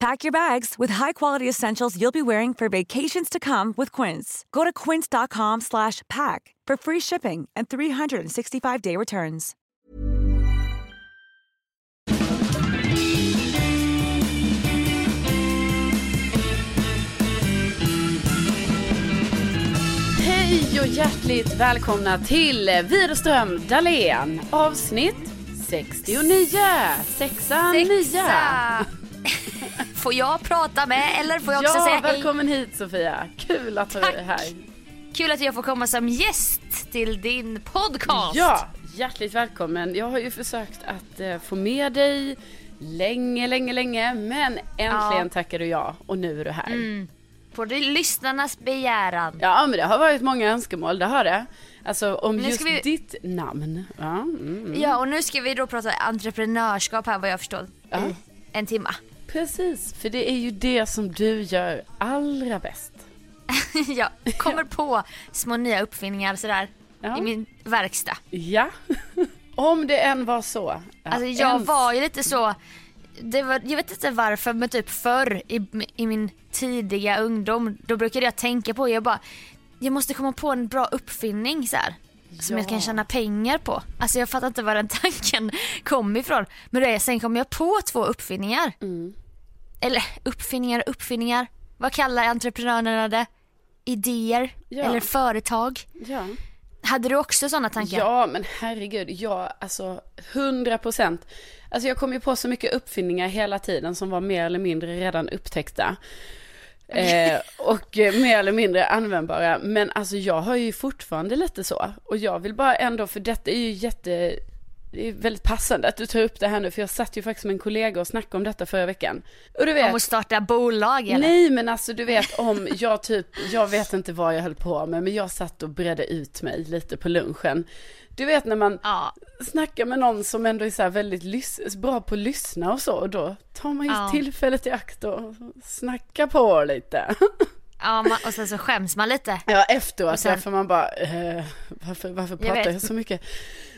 Pack your bags with high-quality essentials you'll be wearing for vacations to come with Quince. Go to quince.com/pack for free shipping and 365-day returns. Hej och hjärtligt välkomna till Widerström Dahlén avsnitt 69. Sexa, nia. Får jag prata med eller får jag också Ja, säga välkommen hit Sofia. Kul att du är här. hej? Kul att jag får komma som gäst till din podcast. Ja, hjärtligt välkommen. Jag har ju försökt att eh, få med dig länge, länge, länge. Men äntligen Ja. Mm. tackar du ja och nu är du här. På det lyssnarnas begäran. Ja, men det har varit många önskemål, det har det. Alltså om just vi- ditt namn. Ja, mm, mm. Ja, och nu ska vi då prata entreprenörskap här vad jag förstår. Ja. I en timma. Precis, för det är ju det som du gör allra bäst. jag kommer på små nya uppfinningar sådär Ja. i min verkstad. Ja, om det än var så. Ja, Alltså jag ens- var ju lite så, det var, jag vet inte varför men typ förr i, i min tidiga ungdom då brukade jag tänka på, jag bara, jag måste komma på en bra uppfinning så här. Som jag kan tjäna pengar på. Alltså jag fattar inte var den tanken kom ifrån. Men det, sen kom jag på två uppfinningar. Mm. Eller uppfinningar och uppfinningar. Vad kallar entreprenörerna det? Idéer? Ja. Eller företag? Ja. Hade du också sådana tankar? ja, men herregud, ja, alltså hundra procent. Alltså jag kom ju på så mycket uppfinningar hela tiden som var mer eller mindre redan upptäckta. Eh, och eh, mer eller mindre användbara. Men alltså jag har ju fortfarande lite så. Och jag vill bara ändå, för detta är ju jätte, det är väldigt passande att du tar upp det här nu. För jag satt ju faktiskt med en kollega och snackade om detta förra veckan. Och du vet. Om att starta bolag eller? Nej men alltså du vet om jag typ, jag vet inte vad jag höll på med men jag satt och bredde ut mig lite på lunchen. Du vet när man Ja. snackar med någon som ändå är så väldigt bra på att lyssna och så och då tar man ju Ja. tillfället i akt och snackar på lite. Ja, man, och sen så skäms man lite. Ja efteråt Och sen- ja, för man bara, eh, varför, varför pratar jag, vet. så mycket?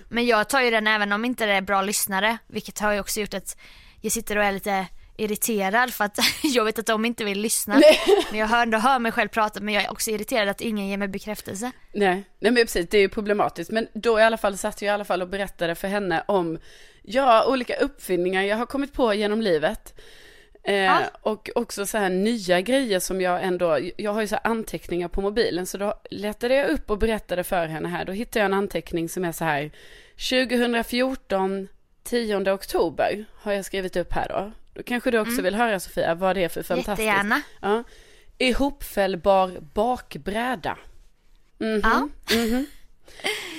Men jag tar ju den även om inte det är bra lyssnare, vilket har ju också gjort att jag sitter och är lite irriterad för att jag vet att de inte vill lyssna. Men jag hör, ändå hör mig själv prata men jag är också irriterad att ingen ger mig bekräftelse. Nej, nej men precis, det är ju problematiskt. Men då i alla fall satt jag i alla fall och berättade för henne om, ja, olika uppfinningar jag har kommit på genom livet. Eh, Och också så här nya grejer som jag ändå, jag har ju så här anteckningar på mobilen, så då letade jag upp och berättade för henne här. Då hittade jag en anteckning som är så här, 2014, 10 oktober har jag skrivit upp här då. Då kanske du också vill höra Sofia vad det är för fantastiskt. Jättegärna. Ja. Ihopfällbar bakbräda. Mhm, Ja. mhm.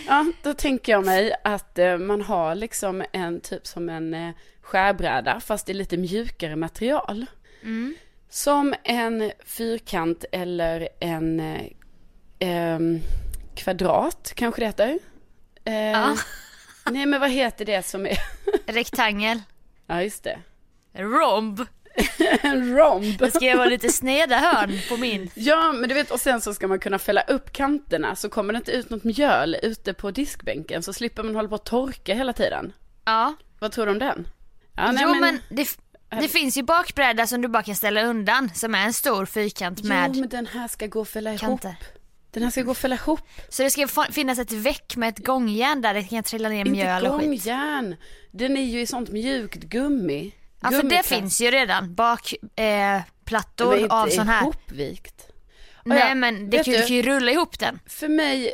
Ja, då tänker jag mig att eh, man har liksom en typ som en eh, skärbräda fast i lite mjukare material. Mm. Som en fyrkant eller en eh, ehm, kvadrat kanske det heter. Eh, Ja. Nej men vad heter det som är, Rektangel. ja just det. Romb. En romb. Det ska vara lite sneda hörn på min. Ja, men du vet, och sen så ska man kunna fälla upp kanterna så kommer det inte ut något mjöl ute på diskbänken så slipper man hålla på att torka hela tiden. Ja. Vad tror du om den? Ja, nej, jo men, det, det finns ju bakbräda som du bara kan ställa undan som är en stor fyrkant med Jo, men den här ska gå att fälla ihop. kanter. Den här ska gå att fälla ihop. Så det ska finnas ett väck med ett gångjärn där det kan trilla ner Inte mjöl och skit. gångjärn. Den är ju i sånt mjukt gummi. Ja för det finns ju redan bakplattor eh, Men inte av sån här. ihopvikt. Nej Ja, men det kan, du du? kan ju rulla ihop den. För mig,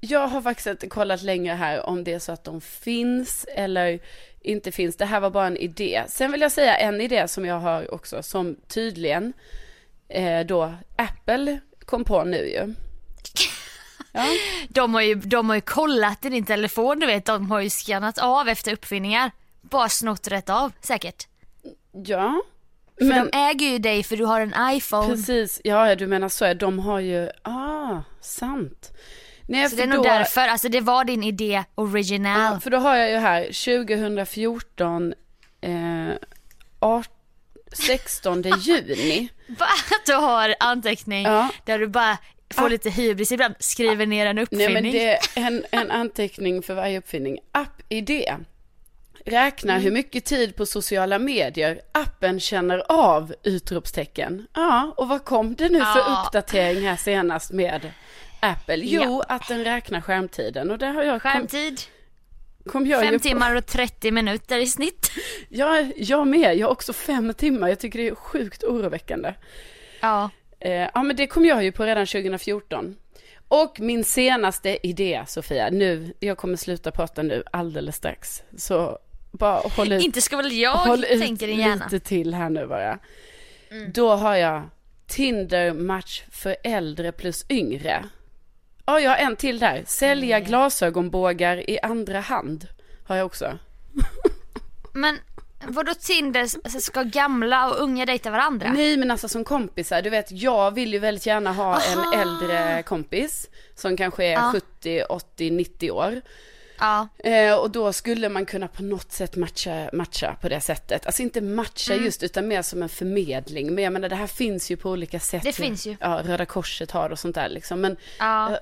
jag har faktiskt inte kollat längre här om det är så att de finns eller inte finns. Det här var bara en idé. Sen vill jag säga en idé som jag har också som tydligen eh, då Apple kom på nu ju. Ja, De har, ju, de har ju kollat i din telefon du vet, de har ju skannat av efter uppfinningar. Bara snott rätt av säkert. ja. För Men de äger ju dig för du har en iPhone. precis, ja du menar så, är de har ju, ah, sant. Nej, Så det är nog då- därför, alltså det var din idé original. Ja, för då har jag ju här 2014, eh, art, 16 juni. Va? Att du har anteckning Ja. där du bara får Ah. lite hybris ibland, skriver ner en Nej uppfinning. men det är en, en anteckning för varje uppfinning. App-idé. Räkna Mm. hur mycket tid på sociala medier appen känner av! Utropstecken. Ja, och vad kom det nu för Ja. uppdatering här senast med Apple? Jo, Ja. att den räknar skärmtiden och där har jag Skärmtid, kom jag fem timmar och 30 minuter i snitt. Ja, jag med. Jag har också fem timmar. Jag tycker det är sjukt oroväckande. Ja. Eh, ja, men det kom jag ju på redan 2014. Och min senaste idé, Sofia, nu, jag kommer sluta prata nu alldeles strax. Så bara håll ut, Inte ska väl jag håll ut tänker din hjärna. lite till här nu bara. Då har jag Tinder match för äldre plus yngre. Ja, jag har en till där. Sälja glasögonbågar i andra hand. Har jag också. Men vadå Tinder, alltså, ska gamla och unga dejta varandra? Nej men alltså som kompisar, du vet jag vill ju väldigt gärna ha en Aha. äldre kompis som kanske är Ja. 70, 80, 90 år. Ja. Eh, och då skulle man kunna på något sätt matcha, matcha på det sättet. Alltså inte matcha Mm. just utan mer som en förmedling. Men jag menar det här finns ju på olika sätt. Det finns ju. Ja, Röda Korset har och sånt där liksom. Men ja.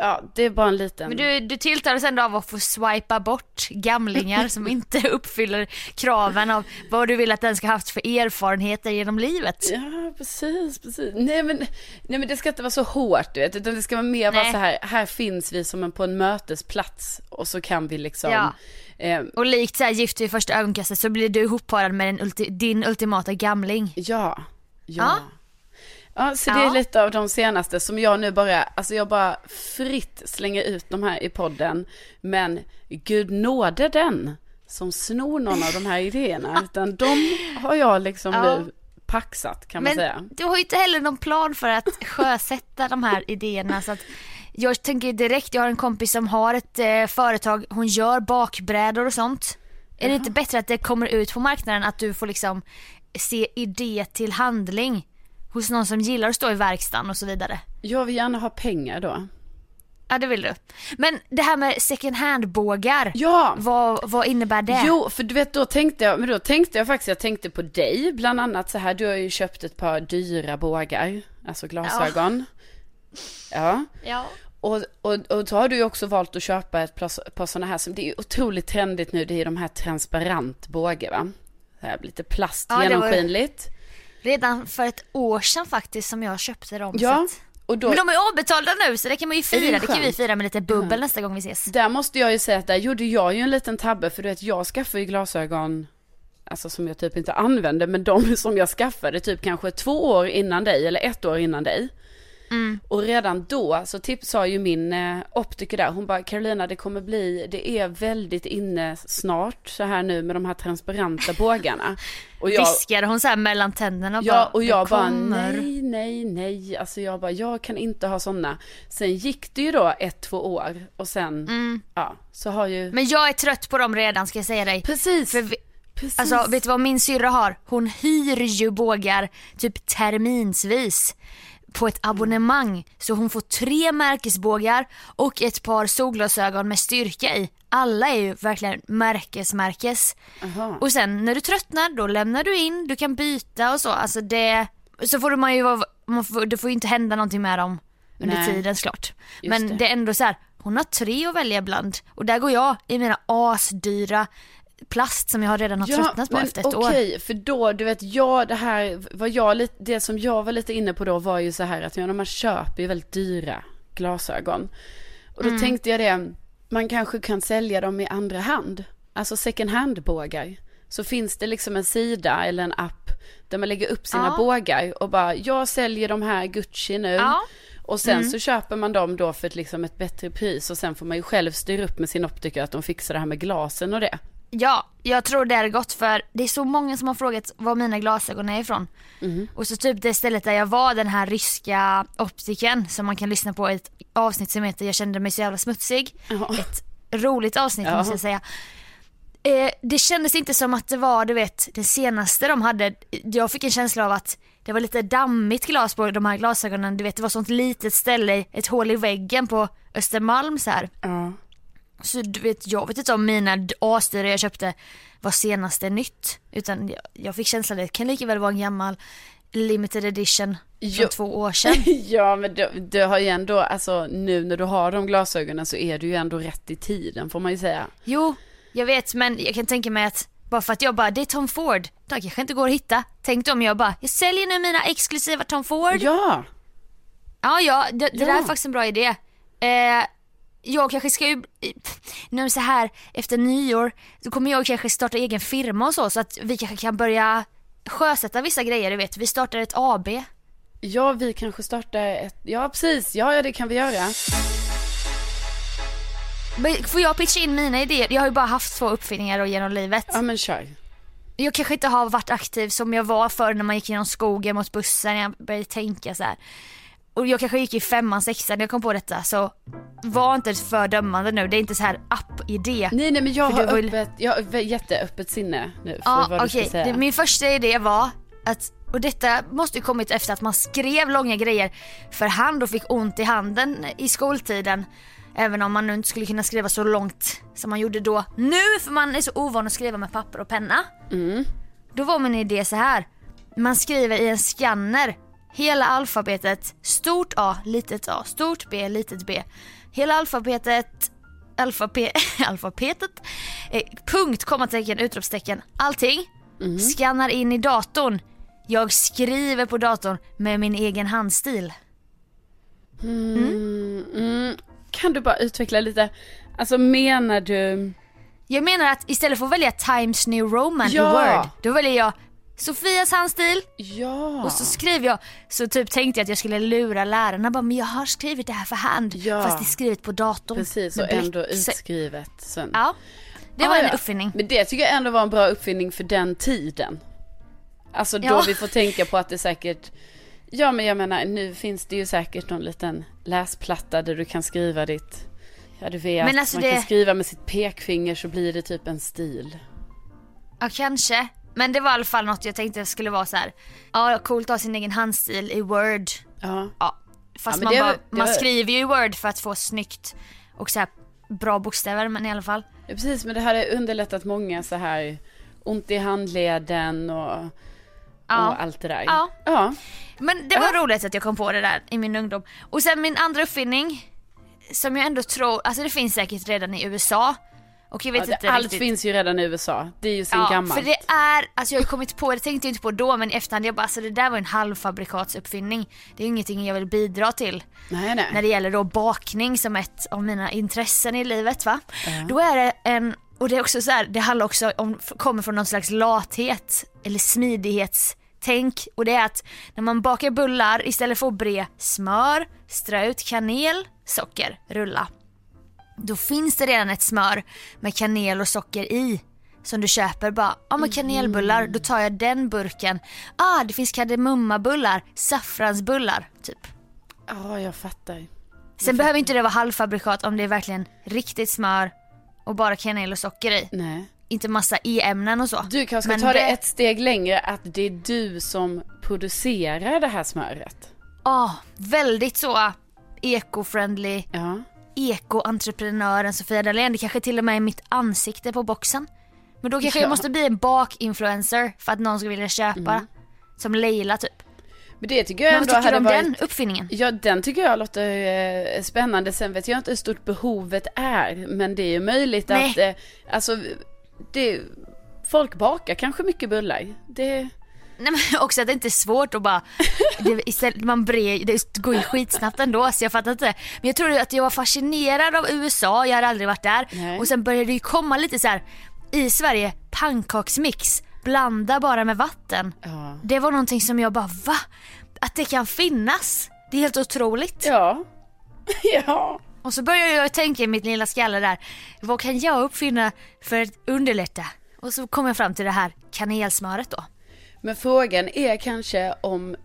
Ja, det är bara en liten. Men du, du tilltalas ändå av att få swipa bort gamlingar som inte uppfyller kraven av vad du vill att den ska ha haft för erfarenheter genom livet. Ja, precis, precis. Nej men, nej men det ska inte vara så hårt du vet, utan det ska vara mer vara så här, här finns vi som en, på en mötesplats och så kan vi liksom, Ja. eh, Och likt så här gift vid första ögonkastet så blir du ihopparad med ulti- din ultimata gamling. ja, ja. Ja. Ja, så det är lite av de senaste som jag nu bara, alltså jag bara fritt slänger ut de här i podden. Men gud nåde den som snor någon av de här idéerna. Utan de har jag liksom Ja. nu paxat kan man Men säga. du har ju inte heller någon plan för att sjösätta de här idéerna så att jag tänker direkt, jag har en kompis som har ett eh, företag, hon gör bakbrädor och sånt. Är det inte bättre att det kommer ut på marknaden att du får liksom se idé till handling hos någon som gillar att stå i verkstaden och så vidare? Jag vill gärna ha pengar då. Ja det vill du. Men det här med second hand bågar, Ja! vad, vad innebär det? Jo, för du vet då tänkte jag, men då tänkte jag faktiskt, jag tänkte på dig, bland annat så här, du har ju köpt ett par dyra bågar, alltså glasögon. Ja. Ja. Och, och, och så har du ju också valt att köpa ett par, par sådana här som, det är otroligt trendigt nu, det är de här transparent båge va? Så här, lite plast, Ja, genomskinligt. Redan för ett år sedan faktiskt som jag köpte dem. Ja, och då, Men de är avbetalda nu så det kan man ju det fira. Det, kan vi fira med lite bubbel Ja. nästa gång vi ses. där måste jag ju säga att där gjorde jag ju en liten tabbe, för du vet, jag skaffade ju glasögon, alltså som jag typ inte använde, men de som jag skaffade typ kanske två år innan dig, eller ett år innan dig. Mm. Och redan då så tips sa ju min eh, optiker där, hon bara Carolina det kommer bli, det är väldigt inne snart så här nu med de här transparenta bågarna. Och jag, Viskade hon så här mellan tänderna och ja, bara, och jag bara nej, nej, nej, alltså jag bara jag kan inte ha sådana. Sen gick det ju då ett, två år och sen, mm. ja, så har ju. Men jag är trött på dem redan ska jag säga dig. Precis. För Precis. Alltså vet du vad min syrra har? Hon hyr ju bågar typ terminsvis på ett abonnemang. Så hon får tre märkesbågar och ett par solglasögon med styrka i. Alla är ju verkligen märkesmärkes. Aha. Och sen när du tröttnar då lämnar du in, du kan byta och så. Alltså det, så får man ju vara, man får, det får ju inte hända någonting med dem under Nej. tiden såklart. Men det. det. är ändå så här, hon har tre att välja bland och där går jag i mina asdyra plast som jag redan har ja, tröttnat på efter ett okay, år. Okej, för då, du vet, jag, det här, vad jag lite, det som jag var lite inne på då var ju så här att ja, man köper ju väldigt dyra glasögon. Och då mm. tänkte jag det, man kanske kan sälja dem i andra hand, alltså second hand-bågar. Så finns det liksom en sida eller en app där man lägger upp sina ja. bågar och bara, jag säljer de här Gucci nu. Ja. Och sen mm. så köper man dem då för ett, liksom ett bättre pris och sen får man ju själv styra upp med sin optiker att de fixar det här med glasen och det. Ja, jag tror det är gott för det är så många som har frågat var mina glasögon är ifrån. Mm. Och så typ det stället där jag var, den här ryska optiken som man kan lyssna på ett avsnitt som heter Jag kände mig så jävla smutsig. Oh. Ett roligt avsnitt oh. måste jag säga. Eh, det kändes inte som att det var du vet det senaste de hade. Jag fick en känsla av att det var lite dammigt glas på de här glasögonen. Du vet det var sånt litet ställe, ett hål i väggen på Östermalm så här. Oh. Så du vet, jag vet inte om mina asdyra jag köpte var senaste nytt. Utan jag, jag fick känslan att det kan lika väl vara en gammal limited edition från jo. två år sedan. ja men du, du, har ju ändå, alltså nu när du har de glasögonen så är du ju ändå rätt i tiden får man ju säga. Jo, jag vet men jag kan tänka mig att bara för att jag bara, det är Tom Ford, det kanske inte går att hitta. Tänk om jag bara, jag säljer nu mina exklusiva Tom Ford. Ja. Ja, ja, det, det ja. där är faktiskt en bra idé. Eh, jag kanske ska ju, nu så här efter nyår, så kommer jag kanske starta egen firma och så, så att vi kanske kan börja sjösätta vissa grejer, du vet. Vi startar ett AB. Ja, vi kanske startar ett, ja precis, ja, ja det kan vi göra. får jag pitcha in mina idéer? Jag har ju bara haft två uppfinningar genom livet. Ja men kör. Jag kanske inte har varit aktiv som jag var förr när man gick genom skogen mot bussen, jag började tänka så här och jag kanske gick i femman, sexan när jag kom på detta så var inte för dömande nu. Det är inte så här app-idé. Nej nej men jag har, vill... öppet, jag har jätteöppet sinne nu för ja, vad du okay. ska säga. Min första idé var att, och detta måste ju kommit efter att man skrev långa grejer för hand och fick ont i handen i skoltiden. Även om man nu inte skulle kunna skriva så långt som man gjorde då. Nu för man är så ovan att skriva med papper och penna. Mm. Då var min idé så här. Man skriver i en skanner Hela alfabetet, stort A, litet a, stort B, litet b. Hela alfabetet, alfabe, alfabetet, eh, punkt, kommatecken, utropstecken, allting. Mm. Skannar in i datorn. Jag skriver på datorn med min egen handstil. Mm. Mm. mm. Kan du bara utveckla lite? Alltså menar du? Jag menar att istället för att välja Times New Roman ja. i Word, då väljer jag Sofias handstil. Ja. Och så skrev jag, så typ tänkte jag att jag skulle lura lärarna bara, men jag har skrivit det här för hand. Ja. Fast det är skrivet på datorn. Precis, och ändå utskrivet sen. Ja. Det ah, var en ja. uppfinning. Men det tycker jag ändå var en bra uppfinning för den tiden. Alltså då ja. vi får tänka på att det säkert, ja men jag menar nu finns det ju säkert någon liten läsplatta där du kan skriva ditt, ja du vet, men alltså man det... kan skriva med sitt pekfinger så blir det typ en stil. Ja kanske. Men det var i alla fall något jag tänkte skulle vara så här. ja coolt att ha sin egen handstil i Word. Ja. ja. Fast ja, man, bara, man skriver ju i Word för att få snyggt och så här bra bokstäver men i alla fall. Ja, precis men det här har underlättat många så här ont i handleden och, ja. och allt det där. Ja. ja. Men det var ja. roligt att jag kom på det där i min ungdom. Och sen min andra uppfinning som jag ändå tror, alltså det finns säkert redan i USA. Och jag vet ja, inte allt riktigt. finns ju redan i USA. Det är ju sen ja, gammalt. för det är, alltså jag har kommit på det, tänkte jag inte på då men i efterhand jag bara alltså det där var en halvfabrikatsuppfinning. Det är ingenting jag vill bidra till. Nej, nej. När det gäller då bakning som ett av mina intressen i livet va. Ja. Då är det en, och det är också så här, det handlar också om, kommer från någon slags lathet eller smidighets tänk och det är att när man bakar bullar istället för att bre smör, strö ut kanel, socker, rulla. Då finns det redan ett smör med kanel och socker i som du köper bara, ja men kanelbullar, då tar jag den burken. Ah, det finns kardemummabullar, saffransbullar, typ. Ja, jag fattar. Sen behöver inte det vara halvfabrikat om det är verkligen riktigt smör och bara kanel och socker i. Nej. Inte massa e-ämnen och så. Du kanske ska ta det ett steg längre, att det är du som producerar det här smöret. Ja, väldigt så eco-friendly, Ja. Eko-entreprenören Sofia Dalén. Det kanske till och med är mitt ansikte på boxen. Men då kanske Ja. jag måste bli en bakinfluencer för att någon ska vilja köpa. Som Leila typ. Men det tycker jag Men vad ändå tycker du om varit... den uppfinningen? Ja, den tycker jag låter eh, spännande. Sen vet jag inte hur stort behovet är, men det är ju möjligt Nej. att, eh, alltså, det, folk bakar kanske mycket bullar. Det, Nej men också att det inte är svårt att bara, det, istället, man bre, det går ju skitsnabbt ändå så jag fattar inte. Men jag tror att jag var fascinerad av USA, jag hade aldrig varit där. Nej. Och sen började det ju komma lite så här i Sverige, pannkaksmix, blanda bara med vatten. ja. Det var någonting som jag bara va? Att det kan finnas? Det är helt otroligt. Ja. ja. Och så började jag tänka i mitt lilla skalle där, vad kan jag uppfinna för att underlätta? Och så kom jag fram till det här kanelsmöret då. Men frågan är kanske om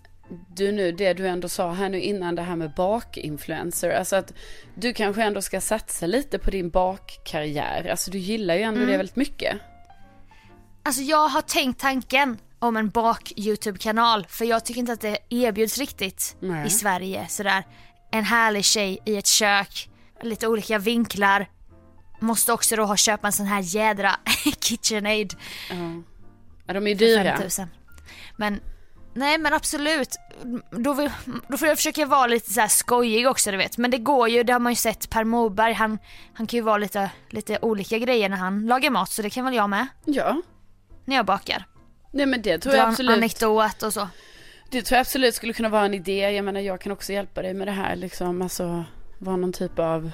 du nu, det du ändå sa här nu innan det här med bakinfluencer, alltså att du kanske ändå ska satsa lite på din bakkarriär. Alltså du gillar ju ändå Mm. det väldigt mycket. Alltså jag har tänkt tanken om en bak-youtube-kanal för jag tycker inte att det erbjuds riktigt Nej. i Sverige sådär. En härlig tjej i ett kök, lite olika vinklar. Måste också då ha köpa en sån här jädra KitchenAid Ja, de är ju dyra. 5000. Men nej men absolut. Då, vill, då får jag försöka vara lite så här skojig också du vet. Men det går ju, det har man ju sett Per Morberg. Han, han kan ju vara lite, lite olika grejer när han lagar mat så det kan väl jag med. Ja. När jag bakar. Nej men det tror Dra jag absolut. anekdot och så. Det tror jag absolut skulle kunna vara en idé. Jag menar jag kan också hjälpa dig med det här liksom. Alltså vara någon typ av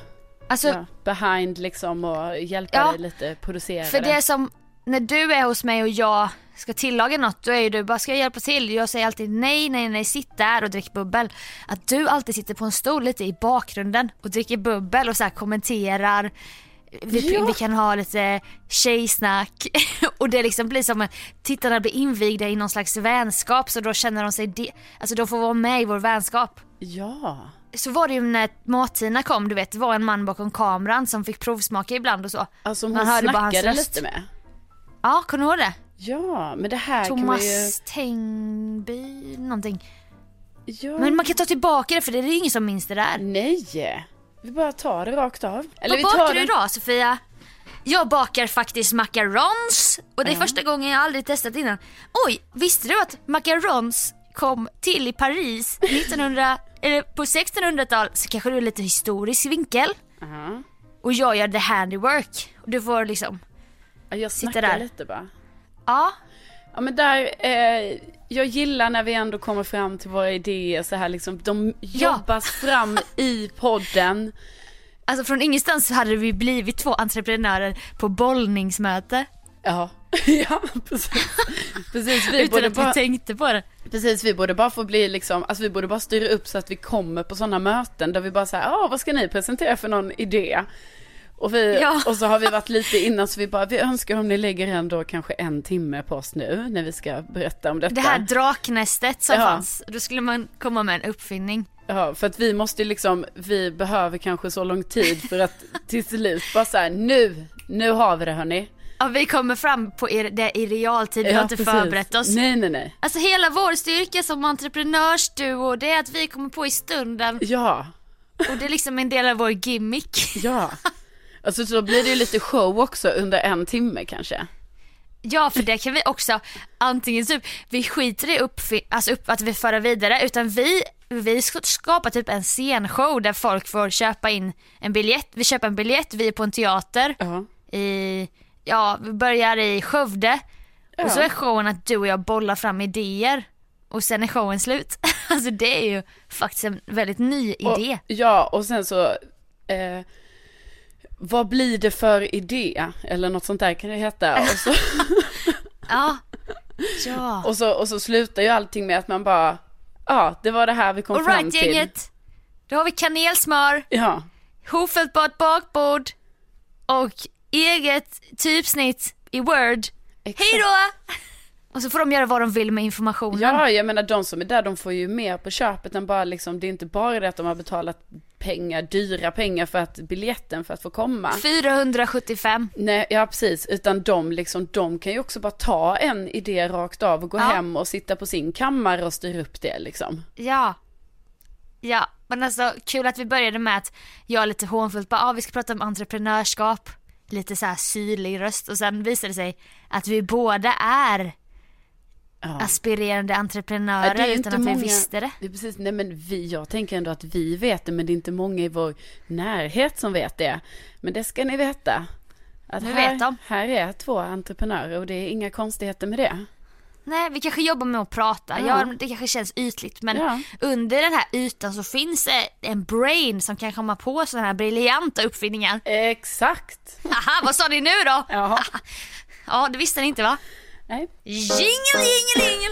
Alltså ja, behind liksom och hjälpa Ja, dig lite producera För det är som när du är hos mig och jag ska tillaga något, då är ju du bara ska jag hjälpa till? Jag säger alltid nej, nej, nej, sitt där och drick bubbel. Att du alltid sitter på en stol lite i bakgrunden och dricker bubbel och så kommenterar. Vi, Ja. vi kan ha lite tjejsnack och det liksom blir som att tittarna blir invigda i någon slags vänskap så då känner de sig, de, alltså de får vara med i vår vänskap. Ja. Så var det ju när Mat-Tina kom, du vet, det var en man bakom kameran som fick provsmaka ibland och så. Alltså om Man hon hörde bara hans snackade lite med. Ja, kommer du ihåg det? Ja, men det här kan man ju... Thomas Tengby någonting. Ja. Men man kan ta tillbaka det för det är ingen som minns det där. Nej. Vi bara tar det rakt av. Eller Vad vi tar bakar du idag Sofia? Jag bakar faktiskt macarons och det är första gången jag aldrig testat innan. Oj, visste du att macarons kom till i Paris 1900, eller på 1600-tal så kanske du är lite historisk vinkel. Ja. Och jag gör the handiwork. Och du får liksom, Jag Sitter snackar där. lite bara. ja. Ja men där, eh, jag gillar när vi ändå kommer fram till våra idéer så här liksom. De Ja. jobbas fram i podden. Alltså från ingenstans hade vi blivit två entreprenörer på bollningsmöte. Ja, ja precis. precis, vi Utan borde att bara, vi tänkte på det. precis, vi borde bara få bli liksom, alltså vi borde bara styra upp så att vi kommer på sådana möten där vi bara säger, ja vad ska ni presentera för någon idé? Och, vi, Ja. och så har vi varit lite innan så vi bara, vi önskar om ni lägger ändå kanske en timme på oss nu när vi ska berätta om detta. Det här draknästet som Ja. fanns, då skulle man komma med en uppfinning. Ja, för att vi måste liksom, vi behöver kanske så lång tid för att till slut bara så här, nu, nu har vi det hörni. Ja, vi kommer fram på er, det i realtid, vi har inte precis. förberett oss. Nej, nej, nej. Alltså hela vår styrka som entreprenörsduo, det är att vi kommer på i stunden Ja, och det är liksom en del av vår gimmick. ja. Alltså så blir det ju lite show också under en timme kanske. Ja, för det kan vi också, antingen typ, vi skiter i uppfi- alltså upp, att vi för vidare, utan vi, vi ska skapa typ en scenshow där folk får köpa in en biljett. Vi köper en biljett, vi är på en teater Ja. i, ja, vi börjar i Skövde. Och så är showen att du och jag bollar fram idéer. Och sen är showen slut. Alltså det är ju faktiskt en väldigt ny idé. Och, ja, och sen så, eh, vad blir det för idé? Eller något sånt där kan det heta. Och så, Ja, Ja. Och så, och så slutar ju allting med att man bara, ja det var det här vi kom fram Alright till. gänget. Då har vi kanelsmör, Ja, hofältbart bakbord och eget typsnitt i Word. exakt. Hej då! Och så får de göra vad de vill med informationen. Ja, jag menar de som är där de får ju mer på köpet än bara liksom, det är inte bara det att de har betalat pengar, dyra pengar för att biljetten för att få komma. 475. Nej, ja precis, utan de liksom, de kan ju också bara ta en idé rakt av och gå Ja. hem och sitta på sin kammare och styra upp det liksom. Ja. Ja, men alltså kul att vi började med att jag lite hånfullt bara, ah, vi ska prata om entreprenörskap. Lite så här syrlig röst och sen visade det sig att vi båda är Ja. aspirerande Ja, entreprenörer är utan att många- vi visste det. Det är precis, nej men vi, jag tänker ändå att vi vet det, men det är inte många i vår närhet som vet det. Men det ska ni veta. Att Nu här, vet de. här är två entreprenörer och det är inga konstigheter med det. Nej, vi kanske jobbar med att prata. Ja. Ja. det kanske känns ytligt men Ja. under den här ytan så finns det en brain som kan komma på sådana här briljanta uppfinningar. Exakt. Haha, vad sa ni nu då? Ja. Ja, det visste ni inte va? Nej. Jingel, jingel, jingel!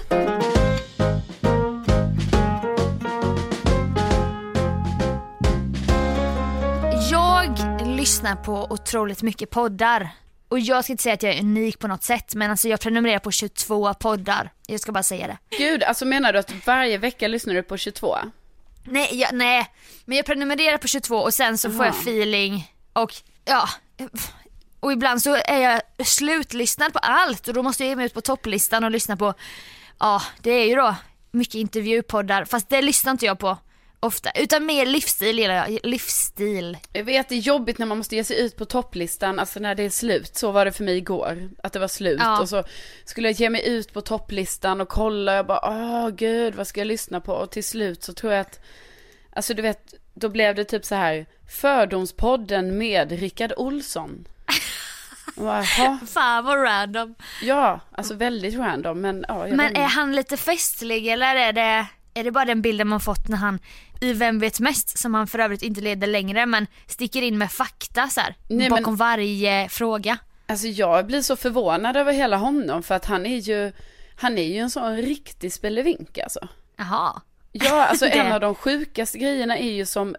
Jag lyssnar på otroligt mycket poddar. Och jag ska inte säga att jag är unik på något sätt men alltså jag prenumererar på 22 poddar. Jag ska bara säga det. Gud, alltså menar du att varje vecka lyssnar du på 22? Nej, jag, nej. men jag prenumererar på 22 och sen så får Aha. jag feeling och ja. Och ibland så är jag slutlyssnad på allt och då måste jag ge mig ut på topplistan och lyssna på, ja det är ju då mycket intervjupoddar fast det lyssnar inte jag på ofta utan mer livsstil gillar jag, livsstil. Jag vet, det är jobbigt när man måste ge sig ut på topplistan, alltså när det är slut. Så var det för mig igår, att det var slut. Ja. Och så skulle jag ge mig ut på topplistan och kolla, jag bara, åh gud, vad ska jag lyssna på? Och till slut så tror jag att, alltså du vet, då blev det typ så här, Fördomspodden med Rickard Olsson. Fan vad random. ja, alltså väldigt random, men ja, Men är han lite festlig eller är det, är det bara den bilden man fått när han i Vem vet mest, som han för övrigt inte leder längre men sticker in med fakta så här, Nej, men- bakom varje fråga. Alltså jag blir så förvånad över hela honom, för att han är ju, han är ju en sån riktig spelevink alltså. Jaha. Ja, alltså en av de sjukaste grejerna är ju som,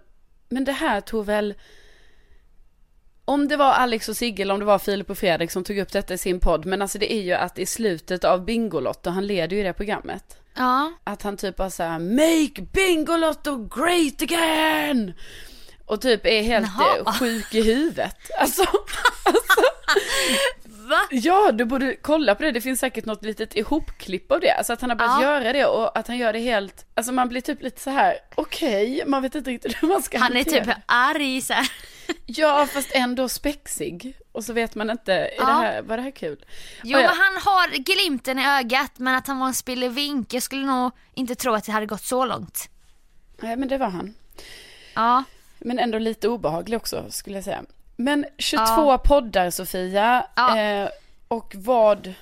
men det här tog väl, om det var Alex och Sigge eller om det var Filip och Fredrik som tog upp detta i sin podd, men alltså det är ju att i slutet av Bingolotto, han leder ju det programmet, Ja. att han typ bara såhär, make Bingolotto great again! Och typ är helt Jaha. eh, sjuk i huvudet. Alltså, Va? Ja, du borde kolla på det. Det finns säkert något litet ihopklipp av det. Alltså att han har börjat Ja. göra det och att han gör det helt, alltså man blir typ lite så här: okej, man vet inte riktigt hur man ska Han är hantera typ det. arg så här. Ja, fast ändå spexig. Och så vet man inte, är Ja. det här, var det här kul? Jo Och jag- men han har glimten i ögat men att han var en spillevink, jag skulle nog inte tro att det hade gått så långt. Nej, men det var han. Ja. Men ändå lite obehaglig också, skulle jag säga. Men 22 Ja. poddar, Sofia. Ja. Eh, och vad...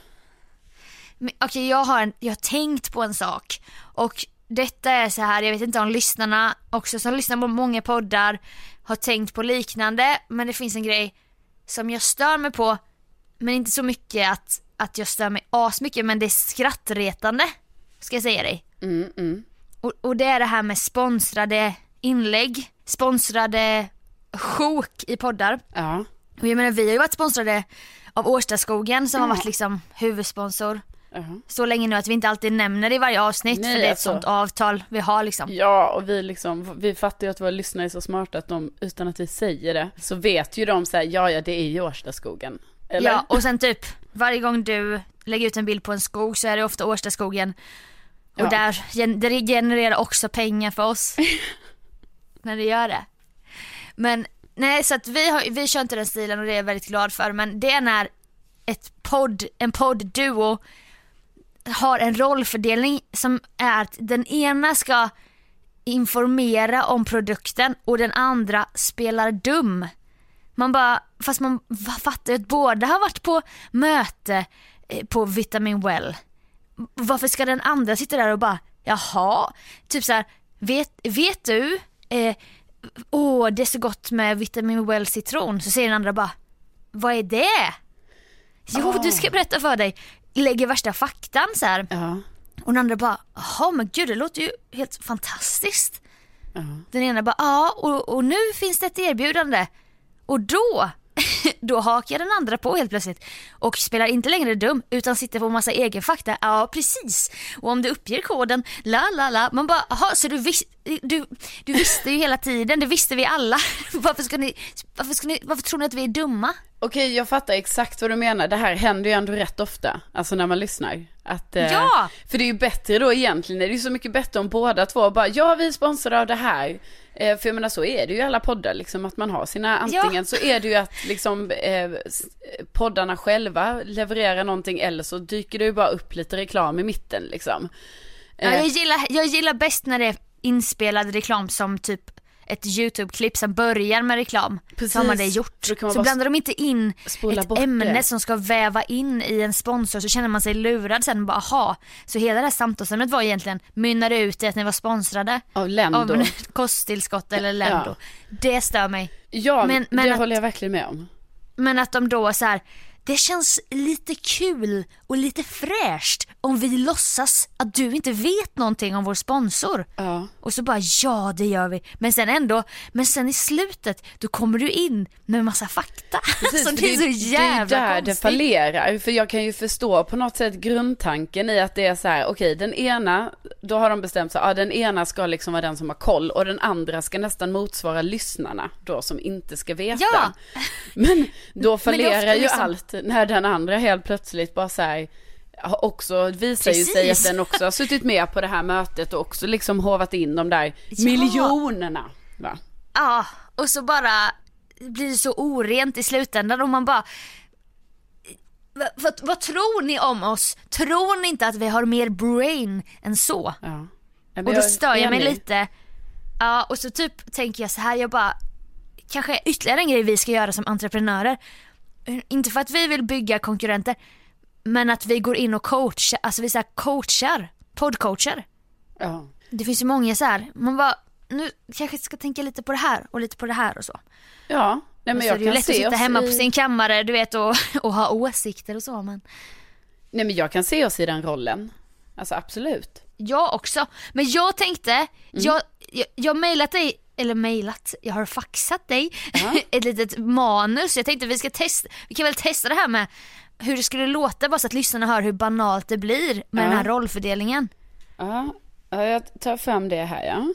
Okej jag, har en, jag har tänkt på en sak och detta är så här, jag vet inte om lyssnarna också som lyssnar på många poddar har tänkt på liknande men det finns en grej som jag stör mig på men inte så mycket att, att jag stör mig asmycket men det är skrattretande ska jag säga dig. Mm, mm. Och, och det är det här med sponsrade inlägg, sponsrade sjok i poddar. Ja. Och jag menar vi har ju varit sponsrade av Årstaskogen som har Ja. varit liksom huvudsponsor ja. så länge nu att vi inte alltid nämner det i varje avsnitt Nej, för det är ett alltså. sånt avtal vi har liksom. Ja, och vi liksom, vi fattar ju att våra lyssnare är så smarta att de, utan att vi säger det, så vet ju de så här, ja ja det är ju Årstaskogen. Eller? Ja och sen typ varje gång du lägger ut en bild på en skog så är det ofta Årstaskogen och Ja. där det genererar också pengar för oss. när det gör det. Men nej så att vi, har, vi kör inte den stilen och det är jag väldigt glad för men det är när ett podd, en poddduo har en rollfördelning som är att den ena ska informera om produkten och den andra spelar dum. Man bara, fast man fattar ju att båda har varit på möte eh, på Vitamin Well. Varför ska den andra sitta där och bara, jaha, typ så här, vet, vet du, eh, åh det är så gott med Vitamin Well citron. Så säger den andra bara, vad är det? Jo, du ska berätta för dig. Lägger värsta faktan så här. Ja. Och den andra bara, jaha men gud det låter ju helt fantastiskt. Den ena bara, ja och, och nu finns det ett erbjudande. Och då, då hakar den andra på helt plötsligt. Och spelar inte längre dum utan sitter på massa egen fakta. Ja precis. Och om du uppger koden, la la la. Man bara, jaha så du, vis, du, du visste ju hela tiden, det visste vi alla. varför, ska ni, varför, ska ni, varför tror ni att vi är dumma? Okej, jag fattar exakt vad du menar. Det här händer ju ändå rätt ofta, alltså när man lyssnar. Att, eh, Ja! För det är ju bättre då egentligen, det är ju så mycket bättre om båda två bara, ja vi är sponsrade av det här. Eh, för jag menar så är det ju i alla poddar, liksom att man har sina, antingen så är det ju att liksom eh, s- poddarna själva levererar någonting eller så dyker det ju bara upp lite reklam i mitten liksom. Ja, Eh, jag, gillar, jag gillar bäst när det är inspelad reklam som typ ett YouTube-klipp som börjar med reklam. Så har man det Precis. gjort. Man Så blandar de inte in ett ämne det. som ska väva in i en sponsor så känner man sig lurad sen bara aha. Så hela det här samtalsämnet var egentligen mynnade ut i att ni var sponsrade Av Lendo. av kosttillskott eller Lendo. Det stör mig. ja, men- men det att- håller jag verkligen med om. Men att de då så här, det känns lite kul och lite fräscht om vi låtsas att du inte vet någonting om vår sponsor. Ja. Och så bara ja det gör vi. Men sen ändå, men sen i slutet då kommer du in med massa fakta. Precis, för det är så jävla Det är där det konstigt. fallerar. För jag kan ju förstå på något sätt grundtanken i att det är så här, okej den ena, då har de bestämt sig, ja den ena ska liksom vara den som har koll och den andra ska nästan motsvara lyssnarna då som inte ska veta. Ja. Men då fallerar ju liksom- allt när den andra helt plötsligt bara så här, har också visar ju sig att Precis. den också har suttit med på det här mötet och också liksom hovat in de där Ja. miljonerna. Va? Ja, och så bara blir det så orent i slutändan och man bara vad, vad, tror ni om oss? Tror ni inte att vi har mer brain än så? Ja. Ja, men Och då jag stör jag mig enig. lite. Ja, och så typ tänker jag så här, jag bara, kanske ytterligare en grej vi ska göra som entreprenörer. Inte för att vi vill bygga konkurrenter, men att vi går in och coachar, alltså vi så här coachar, poddcoachar. Ja. Det finns ju många så här, man bara, nu kanske ska tänka lite på det här och lite på det här och så. Ja, nej men så jag är det ju kan lätt att se sitta hemma i... på sin kammare, du vet, och, och ha åsikter och så men. Nej men jag kan se oss i den rollen. Alltså absolut. Jag också. Men jag tänkte, Mm. jag, jag, jag mejlat dig, eller mejlat, jag har faxat dig Ja. ett litet manus. Jag tänkte vi ska testa, vi kan väl testa det här med hur det skulle låta bara så att lyssnarna hör hur banalt det blir med Ja. den här rollfördelningen. Ja, ja, jag tar fram det här ja.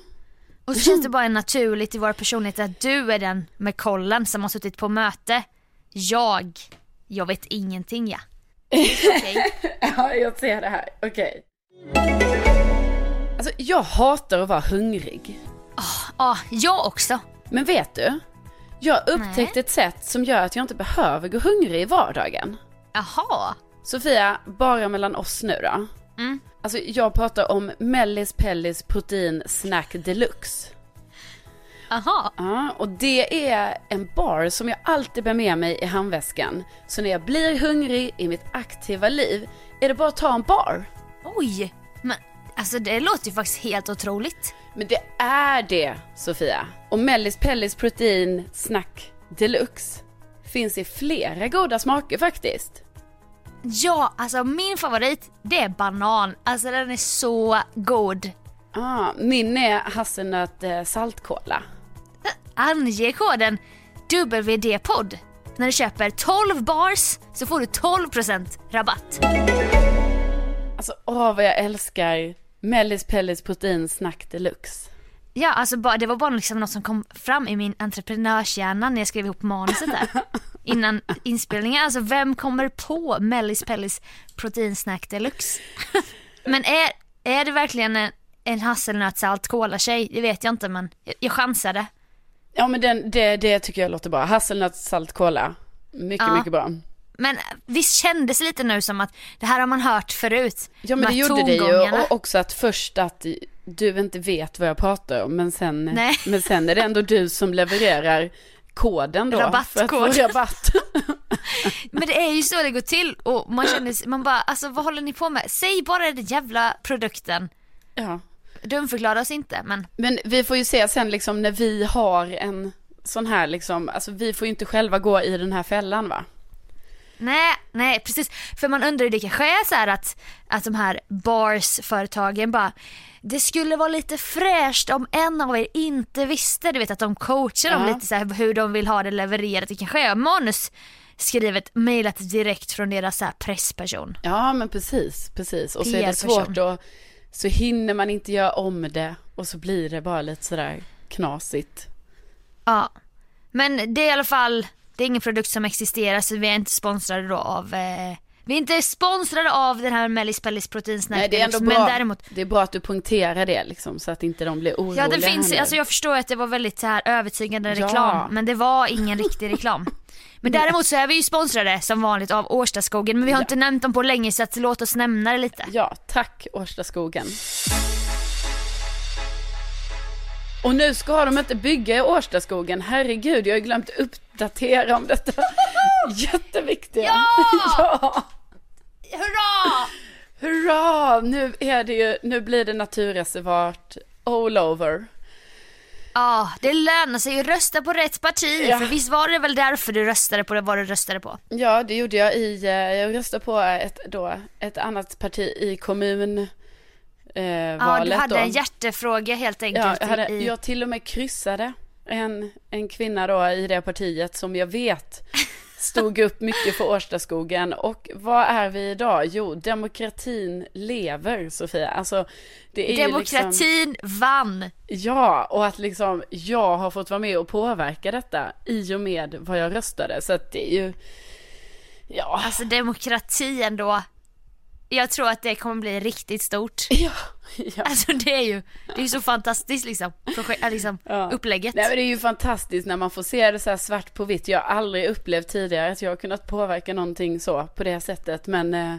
Och så känns det bara naturligt i vår personlighet att du är den med kollen som har suttit på möte. Jag, jag vet ingenting ja. Okej. Ja, jag ser det här. Okej. Alltså jag hatar att vara hungrig. Ja, jag också. Men vet du? Jag har upptäckt ett sätt som gör att jag inte behöver gå hungrig i vardagen. Jaha. Sofia, bara mellan oss nu då. Mm. Alltså jag pratar om Mellis Pellis Protein Snack Deluxe. Jaha. Ja, och det är en bar som jag alltid bär med mig i handväskan. Så när jag blir hungrig i mitt aktiva liv är det bara att ta en bar. Oj. Men alltså det låter ju faktiskt helt otroligt. Men det är det, Sofia. Och Mellis Pellis Protein Snack Deluxe finns i flera goda smaker faktiskt. Ja, alltså min favorit det är banan. Alltså den är så god. Ah, min är hasselnöt eh, saltkola. Ange koden WD-podd. När du köper 12 bars så får du 12% rabatt. Alltså åh vad jag älskar Mellis Pellis Protein Snack Deluxe. Ja, alltså det var bara liksom något som kom fram i min entreprenörshjärna när jag skrev ihop manuset där. Innan inspelningen. Alltså vem kommer på Mellis Pellis proteinsnack deluxe? Men är, är det verkligen en, en hasselnötssalt tjej Det vet jag inte men jag, jag chansade. Ja men den, det, det tycker jag låter bra. Hasselnöt saltkola. Mycket, Ja. mycket bra. Men visst kändes det lite nu som att det här har man hört förut? Ja men De det gjorde det ju och också att först att du inte vet vad jag pratar om men sen, Nej. men sen är det ändå du som levererar koden då. För att få Rabattkod. rabatt. Men det är ju så det går till och man känner, man bara alltså vad håller ni på med? Säg bara den jävla produkten. ja. Dumförklara oss inte men Men vi får ju se sen liksom när vi har en sån här liksom, alltså vi får ju inte själva gå i den här fällan va? Nej, nej precis. För man undrar ju det kanske är så här att, att de här bars-företagen bara det skulle vara lite fräscht om en av er inte visste, du vet att de coachar dem Ja. lite så här hur de vill ha det levererat. Det kanske är manus skrivet, mejlat direkt från deras så här pressperson. Ja men precis, precis. Och så är det svårt att, så hinner man inte göra om det och så blir det bara lite sådär knasigt. Ja. Men det är i alla fall, det är ingen produkt som existerar så vi är inte sponsrade då av eh, vi är inte sponsrade av den här Mellis Pellis proteinsnack Nej det är ändå Deluxe, bra, men däremot det är bra att du poängterar det liksom så att inte de blir oroliga Ja det finns, alltså jag förstår att det var väldigt så här övertygande Ja. reklam men det var ingen riktig reklam. Men däremot så är vi ju sponsrade som vanligt av Årstaskogen men vi har Ja. inte nämnt dem på länge så att låt oss nämna det lite. Ja, tack Årstaskogen. Och nu ska de inte bygga i Årstaskogen. Herregud, jag har ju glömt uppdatera om detta jätteviktiga. Ja! ja! Hurra! Hurra! Nu är det ju, nu blir det naturreservat all over. Ja, det lönar sig att rösta på rätt parti Ja. för visst var det väl därför du röstade på det vad du röstade på? Ja, det gjorde jag i, eh, jag röstade på ett, då, ett annat parti i kommun. Eh, Ja, valet du hade då. en hjärtefråga helt enkelt. Ja, jag, hade, i... jag till och med kryssade en, en kvinna då i det partiet som jag vet stod upp mycket för Årstaskogen. Och vad är vi idag? Jo, demokratin lever, Sofia. Alltså, det är liksom, Demokratin vann. ja, och att liksom jag har fått vara med och påverka detta i och med vad jag röstade. Så att det är ju, ja, Alltså demokrati ändå. Jag tror att det kommer bli riktigt stort. ja, ja. Alltså det är ju, det är så fantastiskt liksom, projekt, äh, liksom Ja. upplägget. Nej men det är ju fantastiskt när man får se det så här svart på vitt. Jag har aldrig upplevt tidigare att jag har kunnat påverka någonting så på det sättet. Men, eh,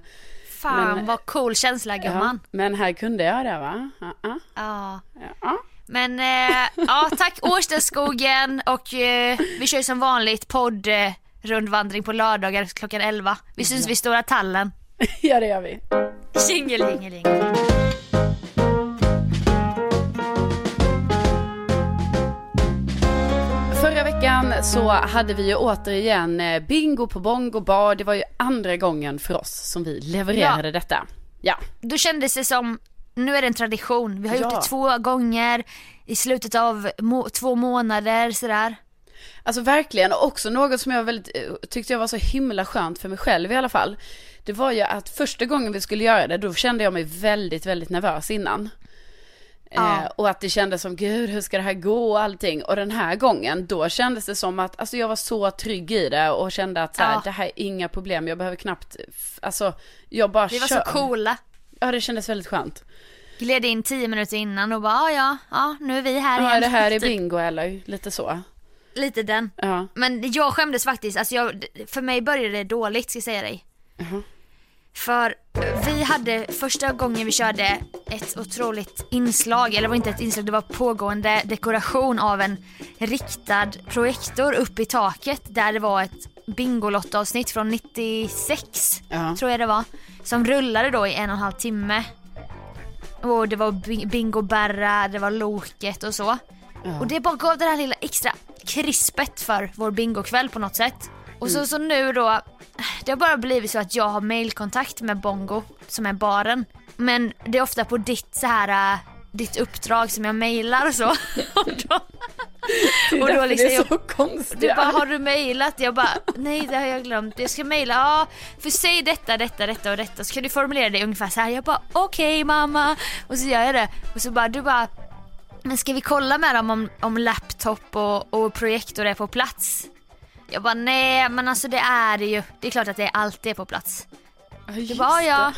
Fan men- vad cool känsla ja, gumman. men här kunde jag det va? Ja, ja, Ja. ja. Men eh, ja, tack Årstaskogen och eh, vi kör som vanligt podd eh, rundvandring på lördagar klockan 11. Vi syns vid Stora Tallen. ja det gör vi. Jingel, jingel, jingel. Förra veckan så hade vi ju återigen eh, bingo på Bongo bar. Det var ju andra gången för oss som vi levererade detta. Ja, Då kändes det som, nu är det en tradition. Vi har gjort Ja. det två gånger i slutet av må- två månader sådär. Alltså verkligen, och också något som jag väldigt, eh, tyckte jag var så himla skönt för mig själv i alla fall. Det var ju att första gången vi skulle göra det, då kände jag mig väldigt, väldigt nervös innan. Ja. Eh, och att det kändes som, gud hur ska det här gå och allting. Och den här gången, då kändes det som att, alltså jag var så trygg i det och kände att så här, Ja. det här är inga problem, jag behöver knappt, alltså jag bara Vi var kör. så coola. Ja det kändes väldigt skönt. Gled in tio minuter innan och bara "Ah, ja, ja, nu är vi här Ja igen. det här är Typ bingo eller lite så. Lite den. Ja. Men jag skämdes faktiskt, alltså jag, för mig började det dåligt ska jag säga dig. Mhm. För vi hade första gången vi körde ett otroligt inslag, eller det var inte ett inslag, det var pågående dekoration av en riktad projektor upp i taket där det var ett Bingolotto-avsnitt från 96 Ja. tror jag det var. Som rullade då i en och en halv timme. Och det var bi- Bingo Berra, det var Loket och så. Och det bara gav det här lilla extra krispet för vår bingokväll på något sätt. Och så, så nu då, det har bara blivit så att jag har mailkontakt med Bongo som är baren. Men det är ofta på ditt så här äh, ditt uppdrag som jag mailar och så. och då, Och då liksom det är så konstigt. du bara, har du mailat? Jag bara, nej det har jag glömt. Jag ska maila, ja, för säg detta, detta, detta och detta. Så kan du formulera det ungefär så här. Jag bara, okej mamma. Och så gör jag det. Och så bara, du bara, men ska vi kolla med dem om, om laptop och, och projektor är på plats? Jag bara, nej men alltså det är det ju. Det är klart att det alltid är på plats. Ja, Du just bara, ja.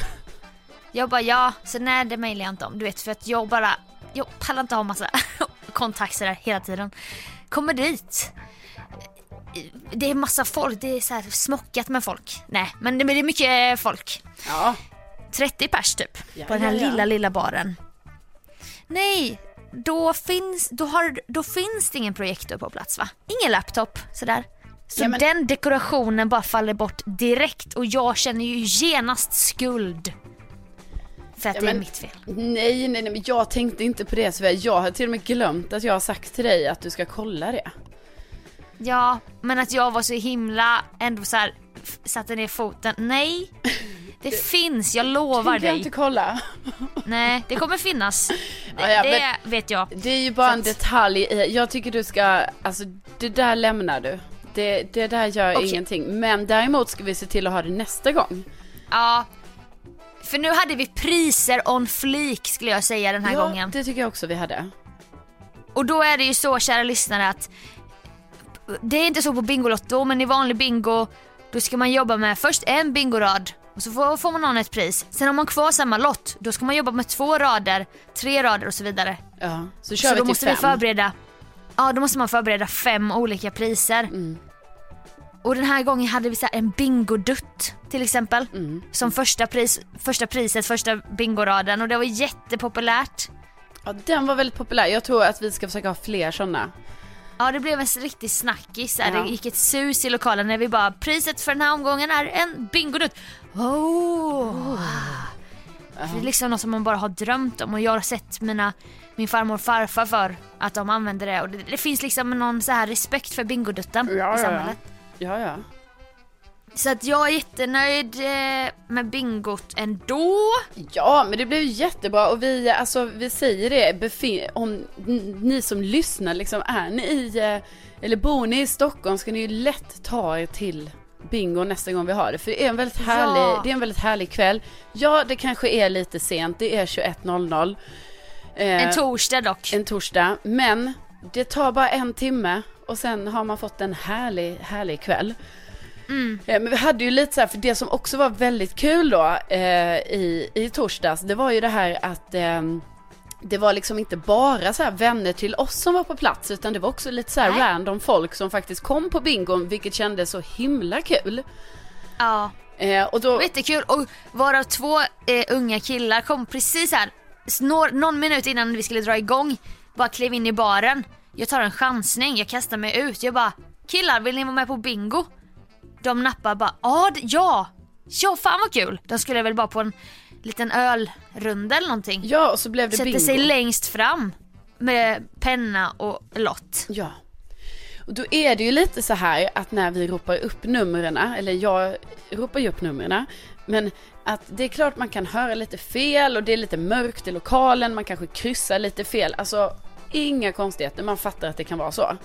Jag bara, ja. Så nej det mailar jag inte om. Du vet för att jag bara, jag pallar inte ha massa kontakter där hela tiden. Kommer dit. Det är massa folk, det är så här smockat med folk. Nej, men det men det är mycket folk. Ja. 30 pers typ. Ja, på den här ja. lilla, lilla baren. Nej, då finns, då, har, då finns det ingen projektor på plats va? Ingen laptop sådär. Så Ja, men- den dekorationen bara faller bort direkt och jag känner ju genast skuld. För att Ja, det är men- mitt fel. Nej, nej, nej, men jag tänkte inte på det Sofia. Jag har till och med glömt att jag har sagt till dig att du ska kolla det. Ja, men att jag var så himla ändå så här satte ner foten. Nej, det finns, jag lovar Tänker jag dig. inte kolla. Nej, det kommer finnas. Det, Ja, ja, det vet jag. Det är ju bara Så en detalj jag tycker du ska, alltså det där lämnar du. Det, det där gör Okej. ingenting. Men däremot ska vi se till att ha det nästa gång. Ja. För nu hade vi priser on fleek skulle jag säga den här ja, gången. det tycker jag också vi hade. Och då är det ju så kära lyssnare att det är inte så på Bingolotto men i vanlig bingo då ska man jobba med först en bingorad och så får, får man någon ett pris. Sen har man kvar samma lott, då ska man jobba med två rader, tre rader och så vidare. Ja, så kör så vi då till måste fem. vi förbereda, ja då måste man förbereda fem olika priser. Mm. Och den här gången hade vi så här en bingodutt till exempel. Mm. Som första, pris, första priset, första bingoraden och det var jättepopulärt. Ja, den var väldigt populär. Jag tror att vi ska försöka ha fler sådana. Ja det blev en riktig snackis. Ja. Det gick ett sus i lokalen när vi bara priset för den här omgången är en bingodutt. Oh. Det är liksom något som man bara har drömt om och jag har sett mina, min farmor och farfar för att de använder det och det, det finns liksom någon så här respekt för bingodutten Ja, ja, i ja. samhället. Ja, ja. Så att jag är jättenöjd eh, med bingot ändå. Ja, men det blev jättebra och vi, alltså, vi säger det, om ni som lyssnar liksom, är ni i, eh, eller bor ni i Stockholm ska ni ju lätt ta er till bingo nästa gång vi har det. För det är en väldigt härlig, Ja. det är en väldigt härlig kväll. Ja, det kanske är lite sent, det är 21.00. Eh, En torsdag dock. en torsdag, men det tar bara en timme och sen har man fått en härlig, härlig kväll. Mm. Eh, Men vi hade ju lite så här, för det som också var väldigt kul då eh, i, i torsdags, det var ju det här att eh, det var liksom inte bara så här vänner till oss som var på plats, utan det var också lite så random folk som faktiskt kom på bingon, vilket kändes så himla kul. Ja. Eh, och då, Jättekul och varav två eh, unga killar kom precis här, snår, någon minut innan vi skulle dra igång, bara klev in i baren. Jag tar en chansning, jag kastar mig ut, jag bara killar vill ni vara med på bingo? De nappar bara "Ja, d- ja, ja fan vad kul. De skulle väl bara på en liten ölrunda eller någonting. ja, och så blev det Sätter bingo. sig längst fram med penna och lott. Ja. Och då är det ju lite så här att när vi ropar upp numren, eller jag ropar ju upp numren, men att det är klart man kan höra lite fel och det är lite mörkt i lokalen, man kanske kryssar lite fel. Alltså inga konstigheter, man fattar att det kan vara så.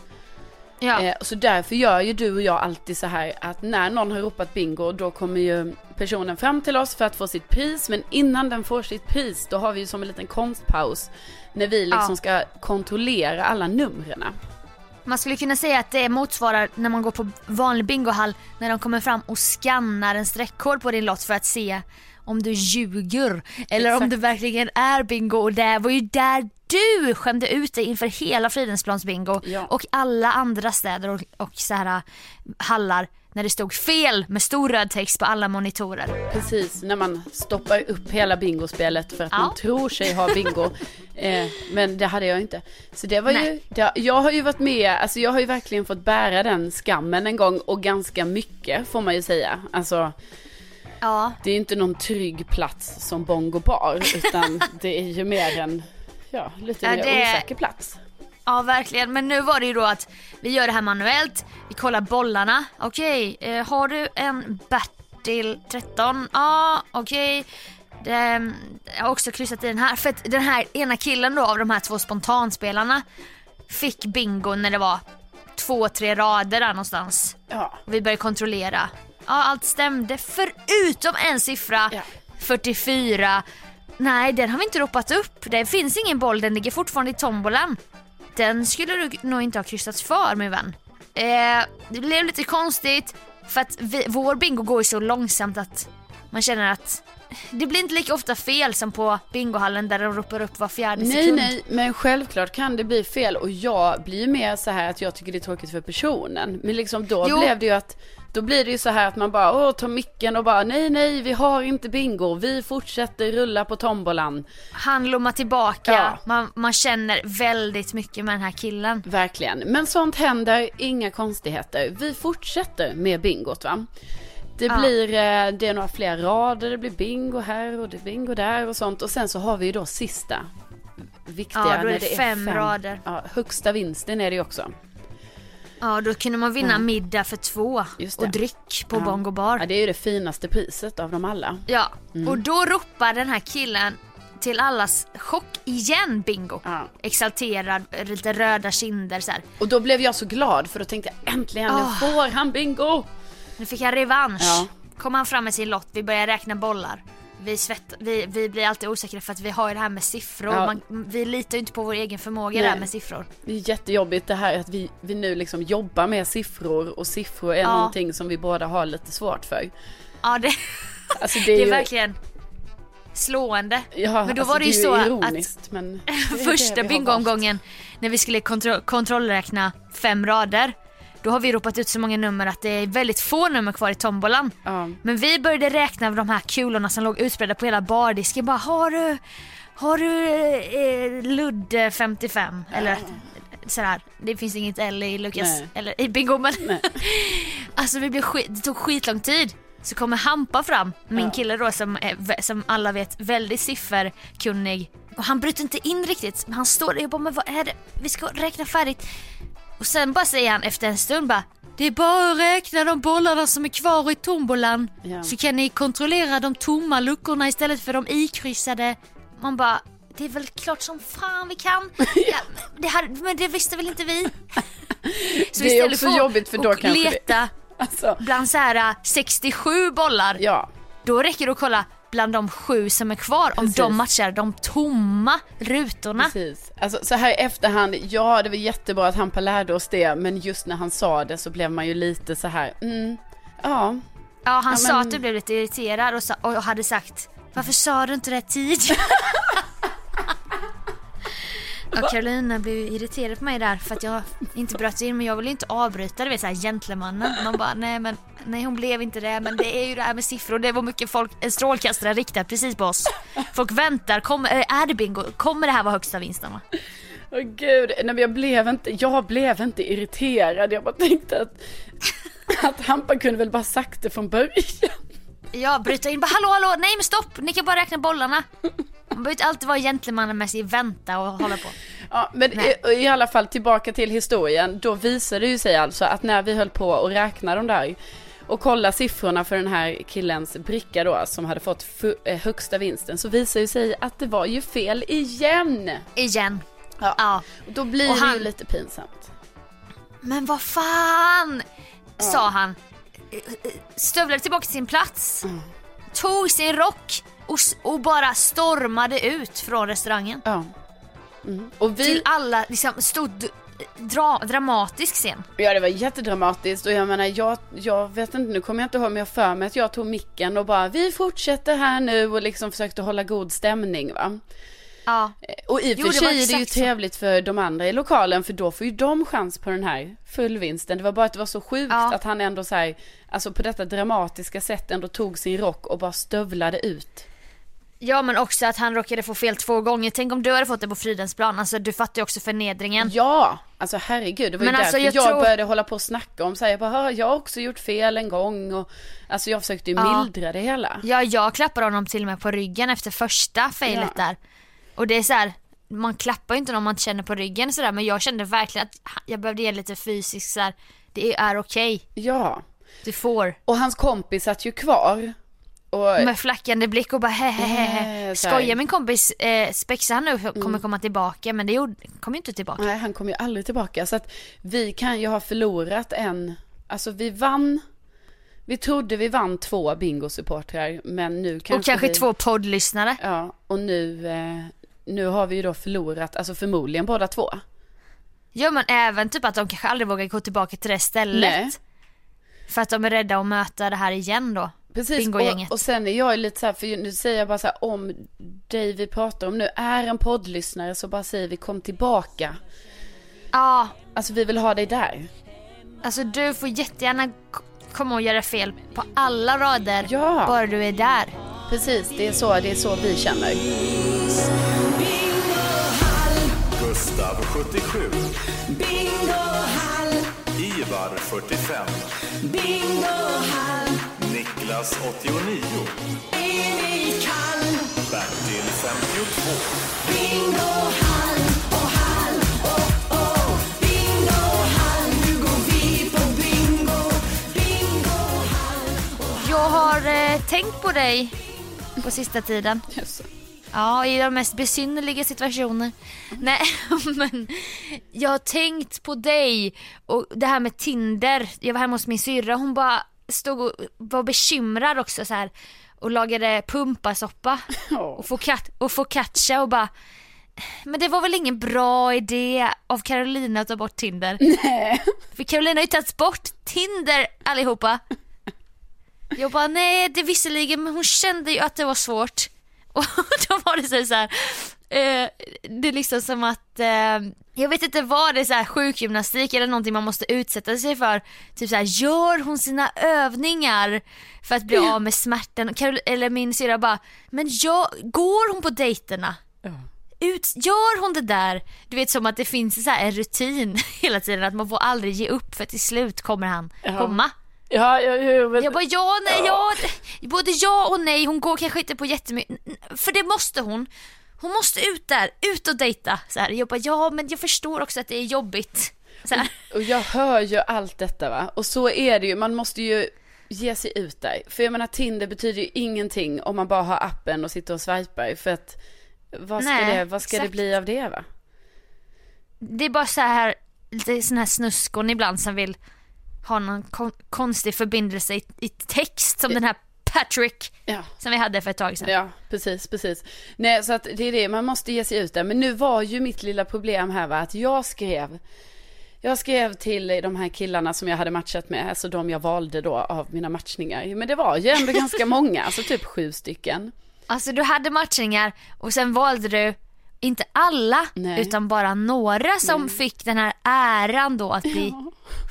Ja. Eh, så därför gör ju du och jag alltid så här att när någon har ropat bingo då kommer ju personen fram till oss för att få sitt pris. Men innan den får sitt pris då har vi ju som en liten konstpaus när vi liksom Ja. ska kontrollera alla numren. Man skulle kunna säga att det motsvarar när man går på vanlig bingohall när de kommer fram och skannar en streckkod på din lott för att se om du ljuger eller om Exakt. det verkligen är bingo och det var ju där du skämde ut dig inför hela Fridhemsplans bingo Ja. och alla andra städer och, och så här hallar när det stod fel med stor röd text på alla monitorer. Precis, när man stoppar upp hela bingospelet för att Ja. man tror sig ha bingo. eh, men det hade jag inte. Så det var ju, Nej. det, jag har ju varit med, alltså jag har ju verkligen fått bära den skammen en gång och ganska mycket får man ju säga. Alltså Ja, det är ju inte någon trygg plats som Bongo bar utan det är ju mer en, ja, lite Ja, mer det- osäker plats. Ja verkligen, men nu var det ju då att vi gör det här manuellt, vi kollar bollarna. Okej, eh, har du en Bertil 13? Ja, okej. Det- Jag har också kryssat i den här, för att den här ena killen då av de här två spontanspelarna fick bingo när det var två, tre rader där någonstans. Ja, vi började kontrollera. Ja, allt stämde förutom en siffra, Ja. 44. Nej, den har vi inte ropat upp. Det finns ingen boll, den ligger fortfarande i tombolan. Den skulle du nog inte ha kryssats för min vän. Eh, det blev lite konstigt för att vi, vår bingo går ju så långsamt att man känner att det blir inte lika ofta fel som på bingohallen där de ropar upp var fjärde nej sekund. nej, men självklart kan det bli fel och jag blir mer så här att jag tycker det är tråkigt för personen. Men liksom då Jo. blev det ju att, då blir det ju så här att man bara, åh, tar micken och bara, nej nej, vi har inte bingo, vi fortsätter rulla på tombolan. Han lommar tillbaka, Ja. man, man känner väldigt mycket med den här killen. Verkligen. Men sånt händer, inga konstigheter. Vi fortsätter med bingot va. Det Ja. blir, eh, det är några fler rader, det blir bingo här och det är bingo där och sånt. Och sen så har vi ju då sista viktiga. Ja, då är när det fem rader. Ja, högsta vinsten är det ju också. Ja, då kunde man vinna middag för två och dryck på Ja. Bongo bar. Ja, det är ju det finaste priset av dem alla. Ja, Mm. och då ropar den här killen till allas chock igen bingo. Ja. Exalterad, lite röda kinder så här. Och då blev jag så glad för då tänkte jag äntligen, Åh. nu får han bingo! Nu fick jag revansch. Ja. Kom han fram med sin lott, vi börjar räkna bollar. Vi, svett, vi, vi blir alltid osäkra för att vi har ju det här med siffror. Ja. Man, vi litar ju inte på vår egen förmåga Nej. det här med siffror. Det är jättejobbigt det här att vi, vi nu liksom jobbar med siffror och siffror är Ja. någonting som vi båda har lite svårt för. Ja, det, Alltså det är, ju- verkligen slående. Ja, Men då alltså, var det ju är så att ironiskt, men det är det Första bingoomgången när vi skulle kontro- kontrollräkna fem rader. Då har vi ropat ut så många nummer att det är väldigt få nummer kvar i tombolan. Ja. Men vi började räkna de här kulorna som låg utspridda på hela bardisken. Bara, har du, har du eh, Ludde 55? Eller sådär. Det finns inget L i Lukas, Nej. eller i bingo men. Alltså vi blev skit, det tog skitlång tid. Så kommer Hampa fram, min Ja. kille då som, är, som alla vet väldigt sifferkunnig. Och han bryter inte in riktigt. Han står där och bara, men vad är det? Vi ska räkna färdigt. Och sen bara säger han efter en stund bara det är bara att räkna de bollarna som är kvar i tombolan. Ja. Så kan ni kontrollera de tomma luckorna istället för de ikryssade. Man bara, det är väl klart som fan vi kan. ja, det hade, men det visste väl inte vi. Så Det är också för jobbigt för då kanske det- leta Alltså, bland så här äh, 67 bollar. ja. Då räcker det att kolla bland de sju som är kvar om Precis. de matchar de tomma rutorna. Precis. Alltså, så här i efterhand, ja det var jättebra att Hampa lärde oss det, men just när han sa det så blev man ju lite så här, mm, ja, Ja han Ja, sa men- att du blev lite irriterad och, sa, och hade sagt Varför sa du inte det tidigare? Ja, Carolina blev ju irriterad på mig där för att jag inte bröt in men jag ville ju inte avbryta det, vet såhär gentlemannen. Man bara nej men nej hon blev inte det men det är ju det här med siffror det var mycket folk, en strålkastare riktad precis på oss. Folk väntar, kom, är det bingo? Kommer det här vara högsta vinsten va? Åh gud, nej men jag blev inte, jag blev inte irriterad, jag bara tänkte att, att Hampa kunde väl bara sagt det från början. Ja, bryta in bara hallå hallå, nej men stopp, ni kan bara räkna bollarna. Man behöver inte alltid vara gentlemannamässig, vänta och hålla på. Ja, men i, i alla fall tillbaka till historien, då visade det ju sig alltså att när vi höll på att räkna de där och kolla siffrorna för den här killens bricka då som hade fått eh, högsta vinsten så visade det sig att det var ju fel igen. Igen. Ja. Ja. Och då blir Och det han- ju lite pinsamt. Men vad fan! Sa han. Stövlade tillbaka till sin plats. Tog sin rock och, och bara stormade ut från restaurangen. Ja. Mm. Och vi, Till alla, liksom stor d- dra, dramatisk scen. Ja det var jättedramatiskt och jag menar jag, jag vet inte, nu kommer jag inte ihåg men jag för mig att jag tog micken och bara vi fortsätter här nu och liksom försökte hålla god stämning va. Ja. Och i och för sig är det ju exakt så. trevligt för de andra i lokalen för då får ju de chans på den här fullvinsten. Det var bara att det var så sjukt Ja. att han ändå så här, alltså på detta dramatiska sätt ändå tog sin rock och bara stövlade ut. ja men också att han råkade få fel två gånger. Tänk om du hade fått det på Fridhemsplan. Alltså du fattar ju också förnedringen. Ja, alltså herregud, det var ju Men alltså, därför jag jag, tror- började hålla på och snacka om så här, jag bara, "Hör, jag har också gjort fel en gång och alltså jag försökte ju Ja. mildra det hela. Ja, jag klappar honom till och med på ryggen efter första failet Ja. där. Och det är så här, man klappar ju inte någon man inte känner på ryggen sådär men jag kände verkligen att jag behövde ge lite fysiskt så här. det är okej, Ja, du får. och hans kompis satt ju kvar. Och Med flackande blick och bara hehehe. Eh, här. Skojar min kompis, eh, spexar han nu kommer komma tillbaka men det gjorde, kom ju inte tillbaka. nej, han kom ju aldrig tillbaka. Så att vi kan ju ha förlorat en, alltså vi vann, vi trodde vi vann två bingosupportrar, men nu kanske och kanske vi, två poddlyssnare. Ja, och nu, eh, nu har vi ju då förlorat, alltså förmodligen båda två. Ja men även typ att de kanske aldrig vågar gå tillbaka till det stället. Nej. För att de är rädda att möta det här igen då. Precis, och, och sen är jag lite så här, för nu säger jag bara så här, om dig vi pratar om nu är en poddlyssnare så bara säger vi kom tillbaka. Ja, Alltså vi vill ha dig där. Alltså du får jättegärna komma och göra fel på alla rader. Ja. Bara du är där. Precis, det är så, det är så vi känner. Gustav 77. Bingo Hall. Ivar 45. Bingo Hall. Niklas 89. Emil Kall. Bertil 52. Bingo Hall Jag har eh, tänkt på dig på sista tiden. Yes. Ja, i de mest besynnerliga situationer. Nej, men jag har tänkt på dig och det här med Tinder. Jag var hemma hos min syrra, hon bara stod och var bekymrad också så här och lagade pumpasoppa och focat- och focaccia och bara men det var väl ingen bra idé av Carolina att ta bort Tinder? Nej. För Carolina har ju tagit bort Tinder allihopa. Jag bara nej det visserligen men hon kände ju att det var svårt. Och då var det så här, eh, det är liksom som att, eh, jag vet inte vad det är så här sjukgymnastik eller någonting man måste utsätta sig för. Typ så här, gör hon sina övningar för att bli av med smärtan? Eller min syrra bara, men jag, går hon på dejterna? Ut, gör hon det där? Du vet som att det finns så en rutin hela tiden att man får aldrig ge upp för till slut kommer han komma. Ja, jag, jag, men, Jag bara ja, nej, ja. Både ja och nej. Hon går kanske inte på jättemycket. För det måste hon. Hon måste ut där, ut och dejta. Så här. Jag bara ja, men jag förstår också att det är jobbigt. Så här. och jag hör ju allt detta va. Och så är det ju, man måste ju ge sig ut där. För jag menar Tinder betyder ju ingenting om man bara har appen och sitter och swipar. För att vad ska, Nej, det, vad ska det bli av det va? Det är bara så här, lite sån här snuskon ibland som vill ha någon kon- konstig förbindelse i, i text som den här Patrick Ja. som vi hade för ett tag sedan. Ja, precis, precis. Nej, så att det är det, man måste ge sig ut där. Men nu var ju mitt lilla problem här va, att jag skrev, jag skrev till de här killarna som jag hade matchat med, alltså de jag valde då av mina matchningar. Men det var ju ändå ganska många, alltså typ sju stycken. Alltså du hade matchningar och sen valde du inte alla Nej. utan bara några som fick den här äran då att vi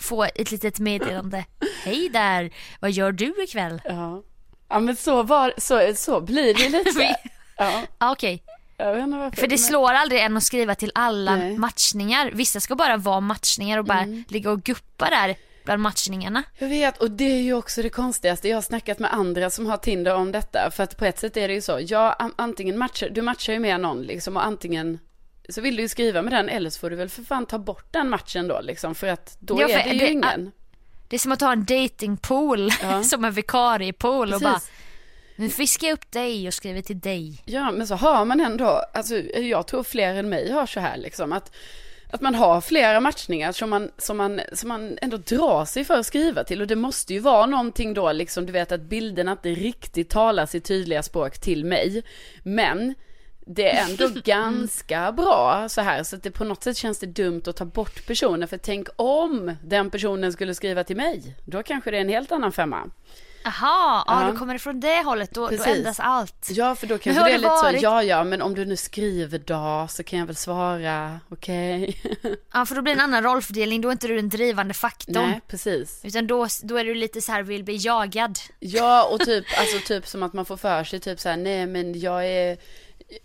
får ett litet meddelande. Hej där, vad gör du ikväll? Ja, ja men så var, så, så blir det lite. Ja, Okej, jag varför. för det men- slår aldrig en att skriva till alla Nej. matchningar. Vissa ska bara vara matchningar och bara Mm. ligga och guppa där bland matchningarna. Jag vet, och det är ju också det konstigaste. Jag har snackat med andra som har Tinder om detta. För att på ett sätt är det ju så. Ja, an- antingen matchar, du matchar ju med någon liksom och antingen så vill du ju skriva med den eller så får du väl för fan ta bort den matchen då liksom. För att då Ja, är för det ju det- ingen. Det är som att ha en datingpool Ja. som en vikariepool och bara nu fiskar jag upp dig och skriver till dig. Ja, men så har man ändå, alltså jag tror fler än mig har så här liksom att att man har flera matchningar som man, som, man, som man ändå drar sig för att skriva till och det måste ju vara någonting då liksom, du vet att bilderna inte riktigt talar sitt tydliga språk till mig. Men det är ändå ganska bra så här så att det på något sätt känns det dumt att ta bort personen för tänk om den personen skulle skriva till mig. Då kanske det är en helt annan femma. Jaha, ja. Då kommer det från det hållet, då, då ändras allt. Ja, för då kanske det är lite varit? så, ja, ja, men om du nu skriver dag så kan jag väl svara, okej. Ja för då blir det en annan rollfördelning, då är inte du den drivande faktorn. Nej, precis. Utan då, då är du lite så här vill bli jagad. Ja, och typ, alltså typ som att man får för sig typ så här, nej men jag är,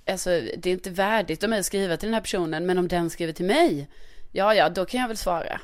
alltså det är inte värdigt av mig att skriva till den här personen, men om den skriver till mig, ja, ja, då kan jag väl svara.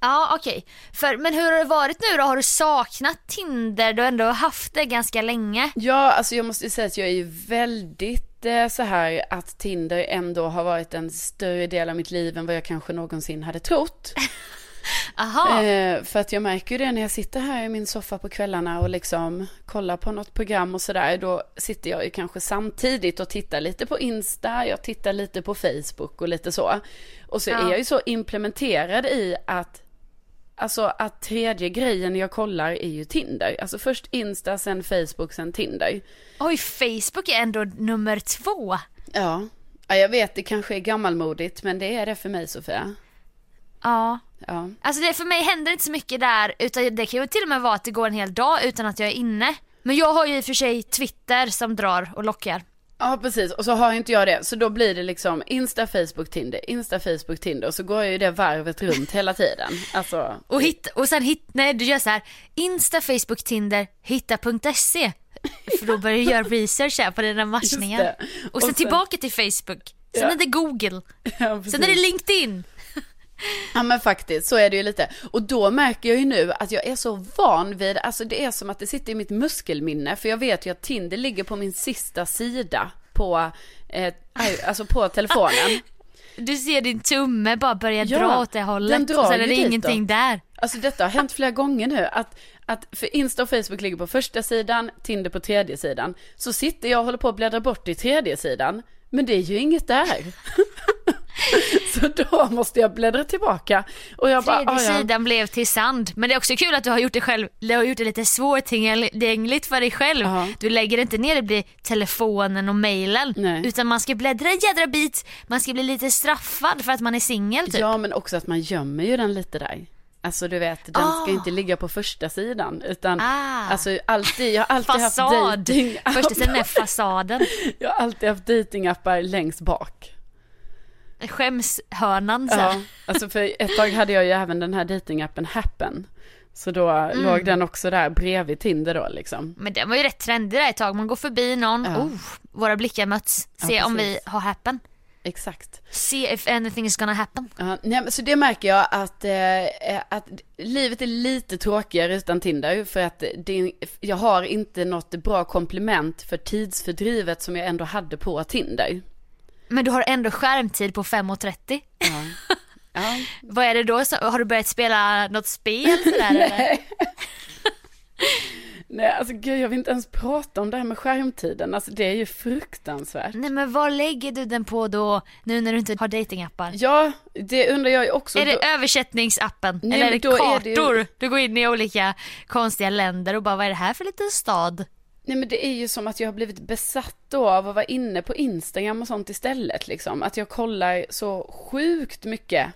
Ja okej, För men hur har det varit nu då? Har du saknat Tinder? Du har ändå haft det ganska länge. Ja, alltså jag måste säga att jag är ju väldigt eh, så här att Tinder ändå har varit en större del av mitt liv än vad jag kanske någonsin hade trott. Aha. Eh, för att jag märker ju det när jag sitter här i min soffa på kvällarna och liksom kollar på något program och sådär. Då sitter jag ju kanske samtidigt och tittar lite på Insta, jag tittar lite på Facebook och lite så. Och så Ja. är jag ju så implementerad i att Alltså att tredje grejen jag kollar är ju Tinder. Alltså först Insta, sen Facebook, sen Tinder. Oj, Facebook är ändå nummer två. Ja. ja, jag vet det kanske är gammalmodigt men det är det för mig Sofia. Ja. Ja, Alltså det, för mig händer inte så mycket där utan det kan ju till och med vara att det går en hel dag utan att jag är inne. Men jag har ju i och för sig Twitter som drar och lockar. Ja precis, och så har inte jag det. Så då blir det liksom Insta, Facebook, Tinder, Insta, Facebook, Tinder. Och så går jag ju det varvet runt hela tiden. Alltså, Och, hit, och sen hit, nej du gör så här Insta, Facebook, Tinder, hitta.se. För då börjar du göra research här på dina matchningar. det. Och Och sen sen- tillbaka till Facebook. Sen Ja. är det Google. ja, precis. Sen är det LinkedIn. Ja men faktiskt, så är det ju lite. Och då märker jag ju nu att jag är så van vid, alltså det är som att det sitter i mitt muskelminne. För jag vet ju att Tinder ligger på min sista sida på, eh, alltså på telefonen. Du ser din tumme bara börja Ja, dra åt det den hållet drar och sen är det ingenting där. Alltså detta har hänt flera gånger nu. Att, att för Insta och Facebook ligger på första sidan, Tinder på tredje sidan. Så sitter jag och håller på att bläddra bort i tredje sidan. Men det är ju inget där. så då måste jag bläddra tillbaka. Och jag bara, Tredje ah, ja. sidan blev till sand. Men det är också kul att du har gjort det själv, du har gjort det lite svårtillgängligt för dig själv. Ja. Du lägger inte ner det blir telefonen och. Nej. Utan man ska bläddra en jädra bit, man ska bli lite straffad för att man är singel typ. Ja, men också att man gömmer ju den lite där. Alltså du vet, den Ah. ska inte ligga på första sidan. Utan Ah. alltså alltid, jag har alltid Fasad. haft dating Första sidan är fasaden. Jag har alltid haft datingappar längst bak. Skämshörnan så. Ja, alltså för ett tag hade jag ju även den här datingappen Happen. Så då Mm. låg den också där bredvid Tinder då liksom. Men den var ju rätt trendig där ett tag. Man går förbi någon, Ja. oh, våra blickar möts. Se Ja, om vi har happen. Exakt. See if anything is gonna happen. Ja, nej, men så det märker jag att, eh, att livet är lite tråkigare utan Tinder. För att det, jag har inte något bra komplement för tidsfördrivet som jag ändå hade på Tinder. Men du har ändå skärmtid på 5.30. Ja. Ja. Vad är det då? Har du börjat spela något spel sådär eller? Nej. Alltså gud, jag vill inte ens prata om det här med skärmtiden. Alltså det är ju fruktansvärt. Nej men vad lägger du den på då nu när du inte har datingappar? Ja, det undrar jag ju också. Är det Då- översättningsappen? Nej, eller är det då är kartor? det ju- Du går in i olika konstiga länder och bara vad är det här för liten stad? Nej men det är ju som att jag har blivit besatt då av att vara inne på Instagram och sånt istället liksom. Att jag kollar så sjukt mycket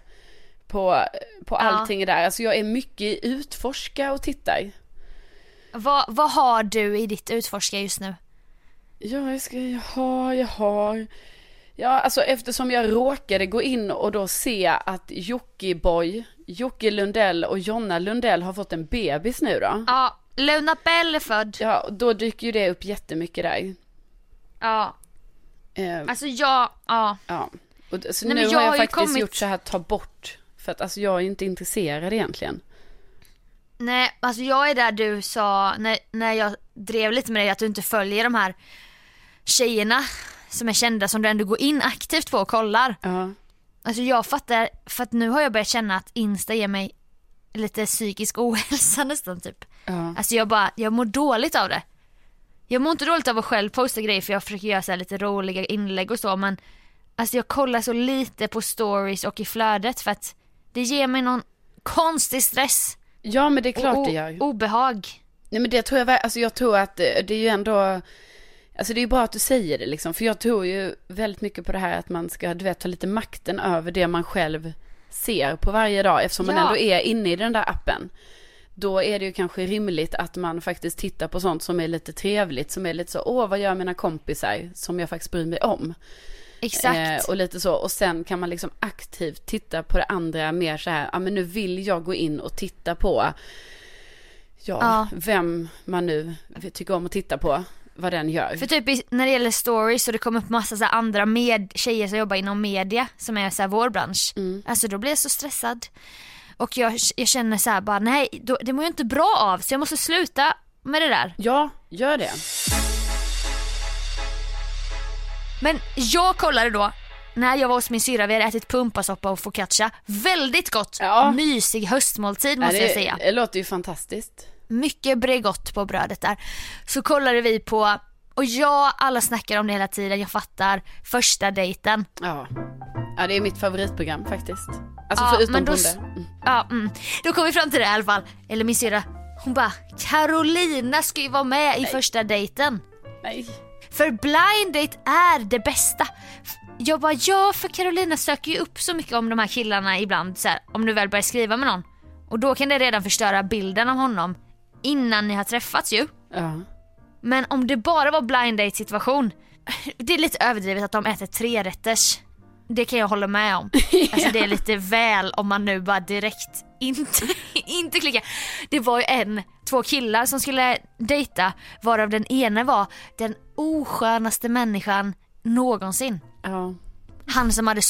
på, på allting där. Alltså jag är mycket i utforska och tittar. Vad, vad har du i ditt utforska just nu? Ja, jag ska, jag har, jag har. Ja, alltså eftersom jag råkade gå in och då se att Jockiboi, Jocke Lundell och Jonna Lundell har fått en bebis nu då. Ja, Luna Bell är född. Ja, då dyker ju det upp jättemycket där. Ja, Eh, alltså jag, ja. Ja, och, så Nej, men nu jag har jag faktiskt kommit- gjort så här, ta bort. För att alltså jag är ju inte intresserad egentligen. Nej, alltså jag är där du sa när, när jag drev lite med dig att du inte följer de här tjejerna som är kända som du ändå går in aktivt på och kollar. Ja, Alltså jag fattar, för att nu har jag börjat känna att Insta ger mig lite psykisk ohälsa nästan typ. ja, Alltså jag bara, jag mår dåligt av det. Jag mår inte dåligt av att själv posta grejer för jag försöker göra så här lite roliga inlägg och så men Alltså jag kollar så lite på stories och i flödet för att det ger mig någon konstig stress. ja men det är klart och, det gör. obehag. Nej men det tror jag, alltså jag tror att det det är ju ändå, alltså det är ju bra att du säger det liksom. För jag tror ju väldigt mycket på det här att man ska, du vet, ta lite makten över det man själv ser på varje dag. Eftersom man Ja. ändå är inne i den där appen. Då är det ju kanske rimligt att man faktiskt tittar på sånt som är lite trevligt. Som är lite så, åh vad gör mina kompisar som jag faktiskt bryr mig om. Exakt. Eh, och lite så. Och sen kan man liksom aktivt titta på det andra mer så här, ja men nu vill jag gå in och titta på, ja, Ja. vem man nu tycker om att titta på, vad den gör. För typ i- när det gäller stories så det kommer upp massa så andra med, tjejer som jobbar inom media som är så här vår bransch. Mm. Alltså då blir jag så stressad. Och jag, jag känner så här bara nej då, det mår jag inte bra av så jag måste sluta med det där. Ja, gör det. Men jag kollade då när jag var hos min syrra, vi hade ätit pumpasoppa och focaccia. Väldigt gott! Ja. Mysig höstmåltid måste Ja, jag det, säga. det låter ju fantastiskt. Mycket Bregott på brödet där. Så kollade vi på, och ja, alla snackar om det hela tiden, jag fattar. Första dejten. Ja. ja, det är mitt favoritprogram faktiskt. Alltså Ja, förutom men då Mm. Ja, mm. Då kom vi fram till det i alla fall. Eller min syrra, hon bara Carolina ska ju vara med i första dejten. Nej. För blind date är det bästa. Jag bara ja, för Carolina söker ju upp så mycket om de här killarna ibland så här, om du väl börjar skriva med någon. Och då kan det redan förstöra bilden av honom innan ni har träffats ju. Ja. Men om det bara var blind date situation, det är lite överdrivet att de äter tre rätters. Det kan jag hålla med om. Alltså det är lite väl om man nu bara direkt inte, inte klickar. Det var ju en, två killar som skulle dejta varav den ena var den oskönaste människan någonsin. Ja. Han som hade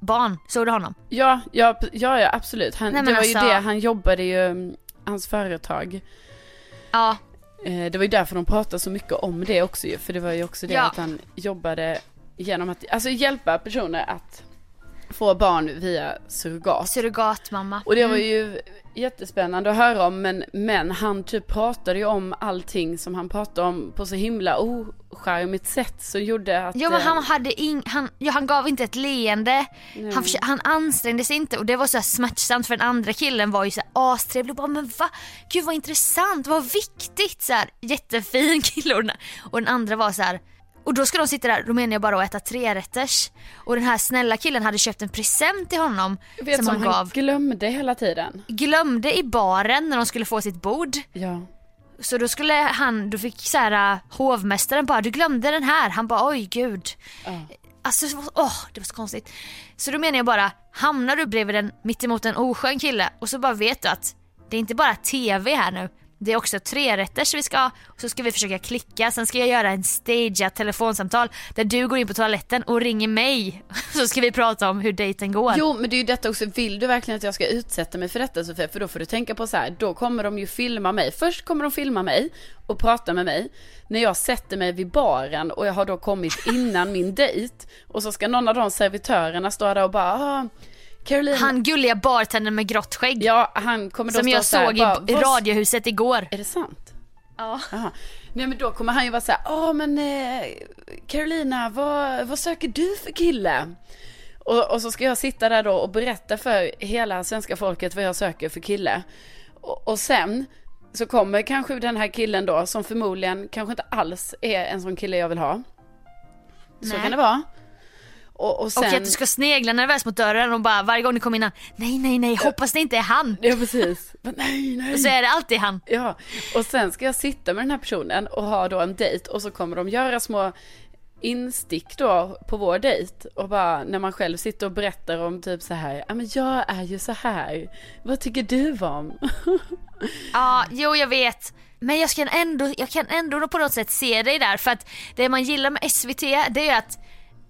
surrogat-tvillingbarn, såg du honom? Ja, ja, ja, ja absolut. Han, Nej, det var ju alltså- det, han jobbade ju, mm, hans företag. Ja, Eh, Det var ju därför de pratade så mycket om det också ju. För det var ju också det Ja. att han jobbade genom att, alltså hjälpa personer att få barn via surrogat. Surrogatmamma. Och det var Mm. ju jättespännande att höra om men, men han typ pratade ju om allting som han pratade om på så himla ocharmigt sätt så gjorde att... Ja men eh, han hade ing, han, ja, han gav inte ett leende, han, försö- han ansträngde sig inte och det var så här smärtsamt för den andra killen var ju så här astrevlig och bara men va? Gud vad intressant, vad viktigt så här, jättefin kille och den andra var så här och då ska de sitta där, då menar jag bara att äta trerätters och den här snälla killen hade köpt en present till honom jag vet som som han han gav. glömde hela tiden. Glömde i baren när de skulle få sitt bord Ja. så då skulle han, då fick så här, äh, hovmästaren bara du glömde den här. Han bara oj gud. Alltså så- åh det var så konstigt. Så då menar jag bara, hamnar du bredvid en mittemot en oskön kille och så bara vet du att det är inte bara TV här nu. Det är också trerätters vi ska ha och så ska vi försöka klicka. Sen ska jag göra en stageat telefonsamtal där du går in på toaletten och ringer mig. Så ska vi prata om hur dejten går. Jo men det är ju detta också, vill du verkligen att jag ska utsätta mig för detta Sofia? För då får du tänka på så här, då kommer de ju filma mig. Först kommer de filma mig och prata med mig. När jag sätter mig vid baren och jag har då kommit innan min dejt. Och så ska någon av de servitörerna stå där och bara, ah, Caroline. Han gulliga bartendern med grått skägg. Ja, han kommer då som jag såg i, bara, i "Vad- radiohuset igår. Är det sant? Ja. Aha. Nej men då kommer han ju vara så här, ja men eh, Carolina, vad, vad söker du för kille? Och, och så ska jag sitta där då och berätta för hela svenska folket vad jag söker för kille. Och, och sen så kommer kanske den här killen då, som förmodligen kanske inte alls är en sån kille jag vill ha. Så Nej. kan det vara. Och, och sen... Och att du ska snegla nervöst mot dörren och bara varje gång du kommer innan, nej nej nej hoppas det inte är han. Ja precis. Men nej nej. Och så är det alltid han. Ja, och sen ska jag sitta med den här personen och ha då en dejt och så kommer de göra små instick då på vår dejt och bara när man själv sitter och berättar om typ så här, ja men jag är ju så här, vad tycker du om? Ja, jo jag vet. Men jag kan, ändå, jag kan ändå på något sätt se dig där för att det man gillar med SVT det är att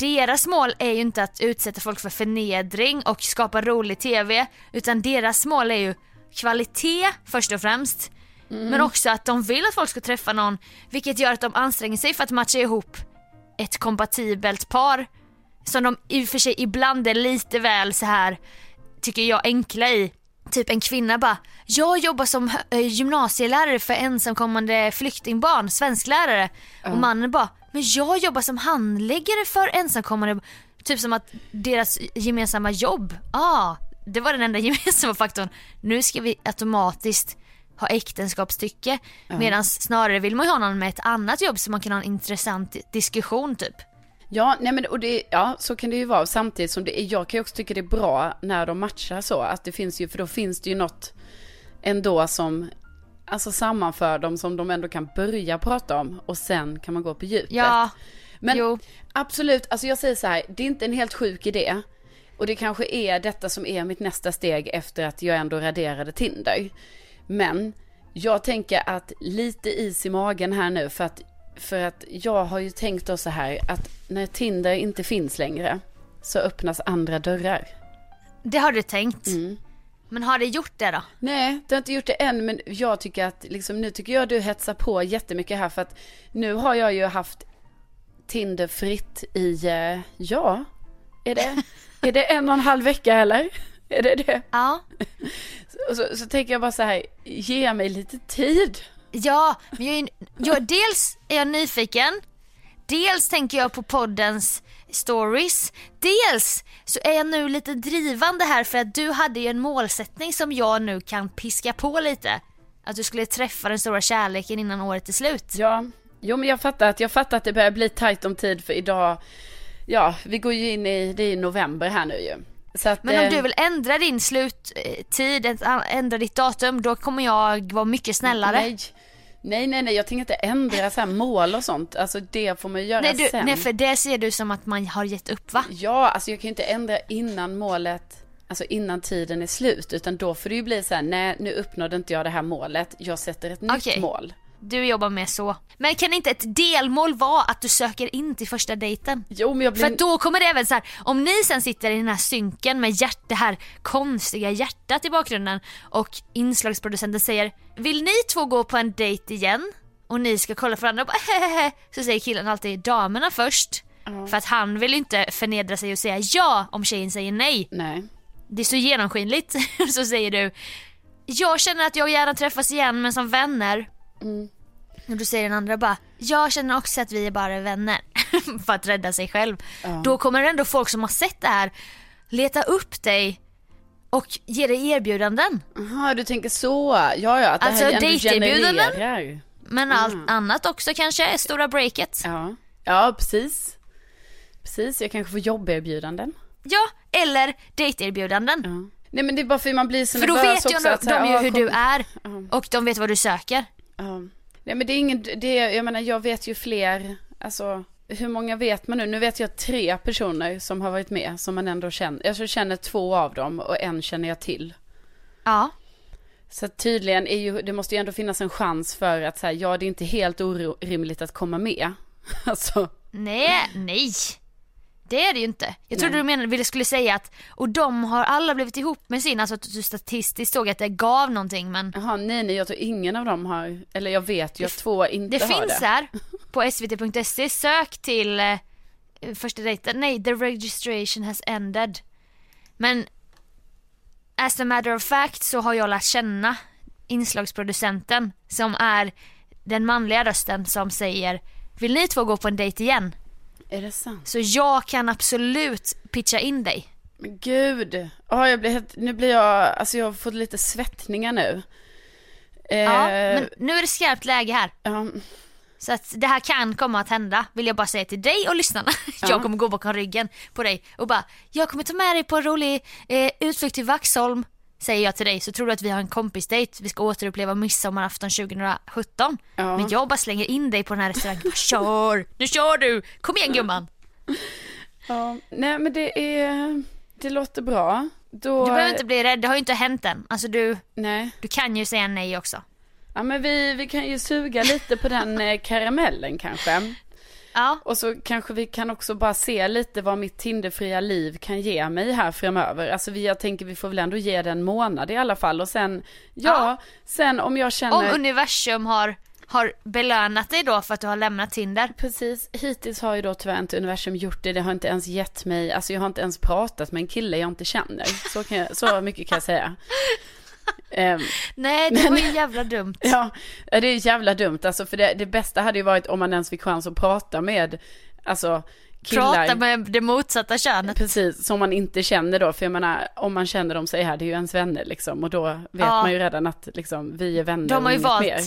deras mål är ju inte att utsätta folk för förnedring och skapa rolig TV utan deras mål är ju kvalitet först och främst men också att de vill att folk ska träffa någon vilket gör att de anstränger sig för att matcha ihop ett kompatibelt par som de i och för sig ibland är lite väl så här tycker jag enkla i. Typ en kvinna bara, jag jobbar som eh, gymnasielärare för ensamkommande flyktingbarn, svensklärare. Och mannen bara, men jag jobbar som handläggare för ensamkommande. Typ som att deras gemensamma jobb, ah, det var den enda gemensamma faktorn. Nu ska vi automatiskt ha äktenskapstycke. Medan snarare vill man ju ha någon med ett annat jobb så man kan ha en intressant diskussion typ. Ja, nej men och det, ja så kan det ju vara samtidigt som det är, jag kan ju också tycka det är bra när de matchar så, att det finns ju, för då finns det ju något ändå som, alltså sammanför dem som de ändå kan börja prata om och sen kan man gå på djupet. Ja, Men jo. absolut, alltså jag säger så här, det är inte en helt sjuk idé. Och det kanske är detta som är mitt nästa steg efter att jag ändå raderade Tinder. Men jag tänker att lite is i magen här nu för att, för att jag har ju tänkt då så här att när Tinder inte finns längre så öppnas andra dörrar. Det har du tänkt. Mm. Men har det gjort det då? Nej, det har inte gjort det än, men jag tycker att liksom, nu tycker jag du hetsar på jättemycket här för att nu har jag ju haft Tinder fritt i, eh, ja, är det, är det en och en halv vecka eller? Är det det? Ja. Och så, så tänker jag bara så här, ge mig lite tid. Ja, men jag är, jag, dels är jag nyfiken, dels tänker jag på poddens stories, dels så är jag nu lite drivande här för att du hade ju en målsättning som jag nu kan piska på lite. Att du skulle träffa den stora kärleken innan året är slut. Ja, jo men jag fattar att, jag fattar att det börjar bli tajt om tid för idag, ja, vi går ju in i, det är november här nu ju. Att, Men om eh, du vill ändra din sluttid, ändra ditt datum, då kommer jag vara mycket snällare. Nej. Nej, nej, nej, jag tänker inte ändra så här mål och sånt. Alltså det får man ju göra Nej, du, sen. nej, för det ser du som att man har gett upp va? Ja, alltså jag kan ju inte ändra innan målet, alltså innan tiden är slut. Utan då får det ju bli så här, nej nu uppnådde inte jag det här målet. Jag sätter ett nytt Okej. mål. Du jobbar med så. Men kan inte ett delmål vara att du söker in till första dejten? Jo, men jag blir... För då kommer det även så här, om ni sen sitter i den här synken med hjärt, det här konstiga hjärtat i bakgrunden och inslagsproducenten säger Vill ni två gå på en dejt igen? Och ni ska kolla på varandra och bara hehehe Så säger killen alltid damerna först För att han vill inte förnedra sig och säga ja om tjejen säger nej. Nej. Det är så genomskinligt. så säger du, jag känner att jag gärna träffas igen men som vänner. Och då säger den andra bara, jag känner också att vi är bara vänner. för att rädda sig själv. Då kommer ändå folk som har sett det här leta upp dig och ge dig erbjudanden. Jaha, du tänker så. Ja, ja, att Alltså, det här ändå dejterbjudanden? genererar. Men allt annat också kanske stora breaket. Ja. ja, precis. Precis, jag kanske får jobberbjudanden. Ja, eller dejterbjudanden. Nej men det är bara för man blir så För då vet ju de, att de ju ja, hur kom- du är och de vet vad du söker. Ja. Nej men det är ingen, det är, jag menar jag vet ju fler, alltså hur många vet man nu? Nu vet jag tre personer som har varit med som man ändå känner, jag känner två av dem och en känner jag till. Ja. Så tydligen är ju, det måste ju ändå finnas en chans för att säga, ja det är inte helt orimligt att komma med. Alltså, Nej, nej. Det är det ju inte. Jag trodde du menade, ville skulle säga att, och de har alla blivit ihop med sin, alltså att du statistiskt såg att det gav någonting men jaha nej nej jag tror ingen av dem har, eller jag vet ju att två inte det har finns det. här på svt.se, sök till eh, första dejten, nej the registration has ended. Men as a matter of fact så har jag lärt känna inslagsproducenten som är den manliga rösten som säger vill ni två gå på en dejt igen? Är det sant? Så jag kan absolut pitcha in dig. Men gud, ja jag blir helt, nu blir jag, alltså jag har fått lite svettningar nu. Eh, Ja, men nu är det skarpt läge här. ja, Så att det här kan komma att hända, vill jag bara säga till dig och lyssnarna. Jag kommer gå bakom ryggen på dig och bara, jag kommer ta med dig på en rolig eh, utflykt till Vaxholm. Säger jag till dig så tror du att vi har en kompisdejt, vi ska återuppleva midsommarafton 2017. Ja. Men jag bara slänger in dig på den här restaurangen, bara, kör, nu kör du, kom igen gumman. ja, nej men det är, det låter bra. Då, Du behöver inte bli rädd, det har ju inte hänt än. Alltså du, nej. du kan ju säga nej också. Ja men vi, vi kan ju suga lite på den eh, karamellen kanske. Ja, Och så kanske vi kan också bara se lite vad mitt Tinderfria liv kan ge mig här framöver. Alltså vi, jag tänker vi får väl ändå ge det en månad i alla fall och sen, ja, Ja. sen om jag om känner, universum har, har belönat dig då för att du har lämnat Tinder. precis, hittills har ju då tyvärr inte universum gjort det, det har inte ens gett mig, alltså jag har inte ens pratat med en kille jag inte känner. Så, jag, så mycket kan jag säga. Ehm, Nej, det var ju jävla dumt. Ja, det är jävla dumt alltså för det, det bästa hade ju varit om man ens fick chans att prata med, alltså killar. Prata med det motsatta könet. Precis, som man inte känner då, för jag menar om man känner dem så är det ju ens vänner liksom och då vet Ja. man ju redan att liksom vi är vänner De har ju valt, mer.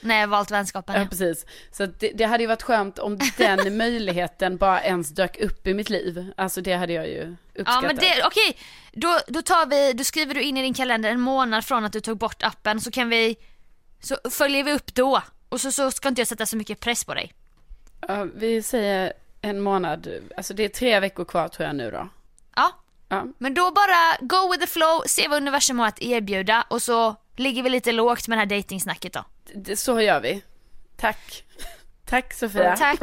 Nej valt vänskapen. Ja, Ja. precis. Så det, det hade ju varit skönt om den möjligheten bara ens dök upp i mitt liv. Alltså det hade jag ju Ja uppskattat. men det, okej, då, då tar vi, då skriver du in i din kalender en månad från att du tog bort appen så kan vi, så följer vi upp då. Och så, så ska inte jag sätta så mycket press på dig. Ja, vi säger en månad, alltså det är tre veckor kvar tror jag nu då. Ja, Ja, men då bara go with the flow, se vad universum har att erbjuda och så ligger vi lite lågt med det här dejtingsnacket då. det, så gör vi. Tack. Tack Sofia. Tack.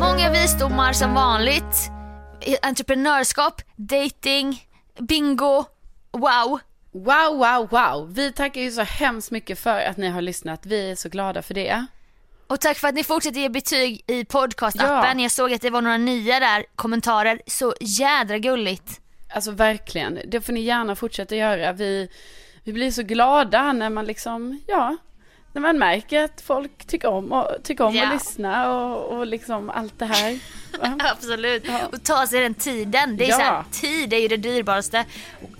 Många visdomar som vanligt. Entreprenörskap, dating, bingo, wow. Wow, wow, wow. Vi tackar ju så hemskt mycket för att ni har lyssnat. Vi är så glada för det. Och tack för att ni fortsätter ge betyg i podcastappen. Ja. Jag såg att det var några nya där kommentarer. Så jädra gulligt. Alltså verkligen, det får ni gärna fortsätta göra. Vi, vi blir så glada när man liksom, ja, när man märker att folk tycker om, och, tycker om Ja. att lyssna och, och liksom allt det här. Absolut. Och ta sig den tiden. Det är Ja. så här, tid är ju det dyrbaraste.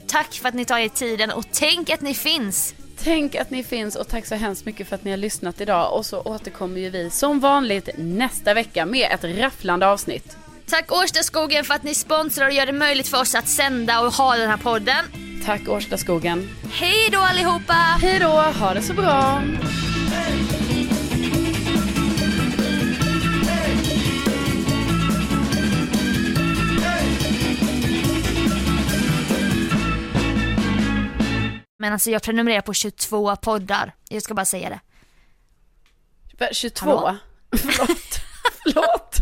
Tack för att ni tar er tiden och tänk att ni finns. Tänk att ni finns och tack så hemskt mycket för att ni har lyssnat idag. Och så återkommer ju vi som vanligt nästa vecka med ett rafflande avsnitt. Tack Årstaskogen för att ni sponsrar och gör det möjligt för oss att sända och ha den här podden. Tack Årstaskogen. Hej då allihopa! Hej då, ha det så bra. Men alltså jag prenumererar på 22 poddar. Jag ska bara säga det. Va, 22? Hallå? Förlåt. Förlåt.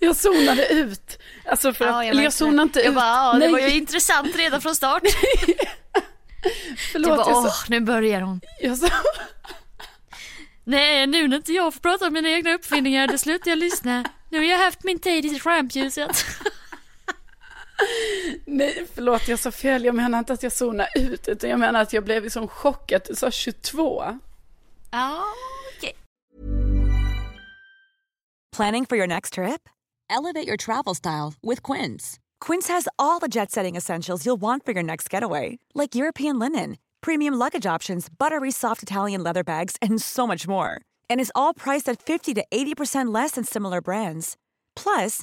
Jag zonade ut. Alltså för att, eller jag zonade inte jag ut. Bara, ja, det Nej. var ju intressant redan från start. Förlåt, du bara, åh, nu börjar hon. jag sa... Nej, nu när inte jag får prata om mina egna uppfinningar, då slutar jag lyssna. Nu har jag haft min tid i rampljuset. Nej, förlåt, jag sa fel. Jag menar inte att jag zonade ut, utan jag menar att jag blev liksom i sån chock att Du sa 22. Ja, ah, okej. Planning for your next trip? Elevate your travel style with Quince. Quince has all the jet setting essentials you'll want for your next getaway, like European linen, premium luggage options, buttery soft Italian leather bags, and so much more. And is all priced at 50 to 80% less than similar brands. Plus,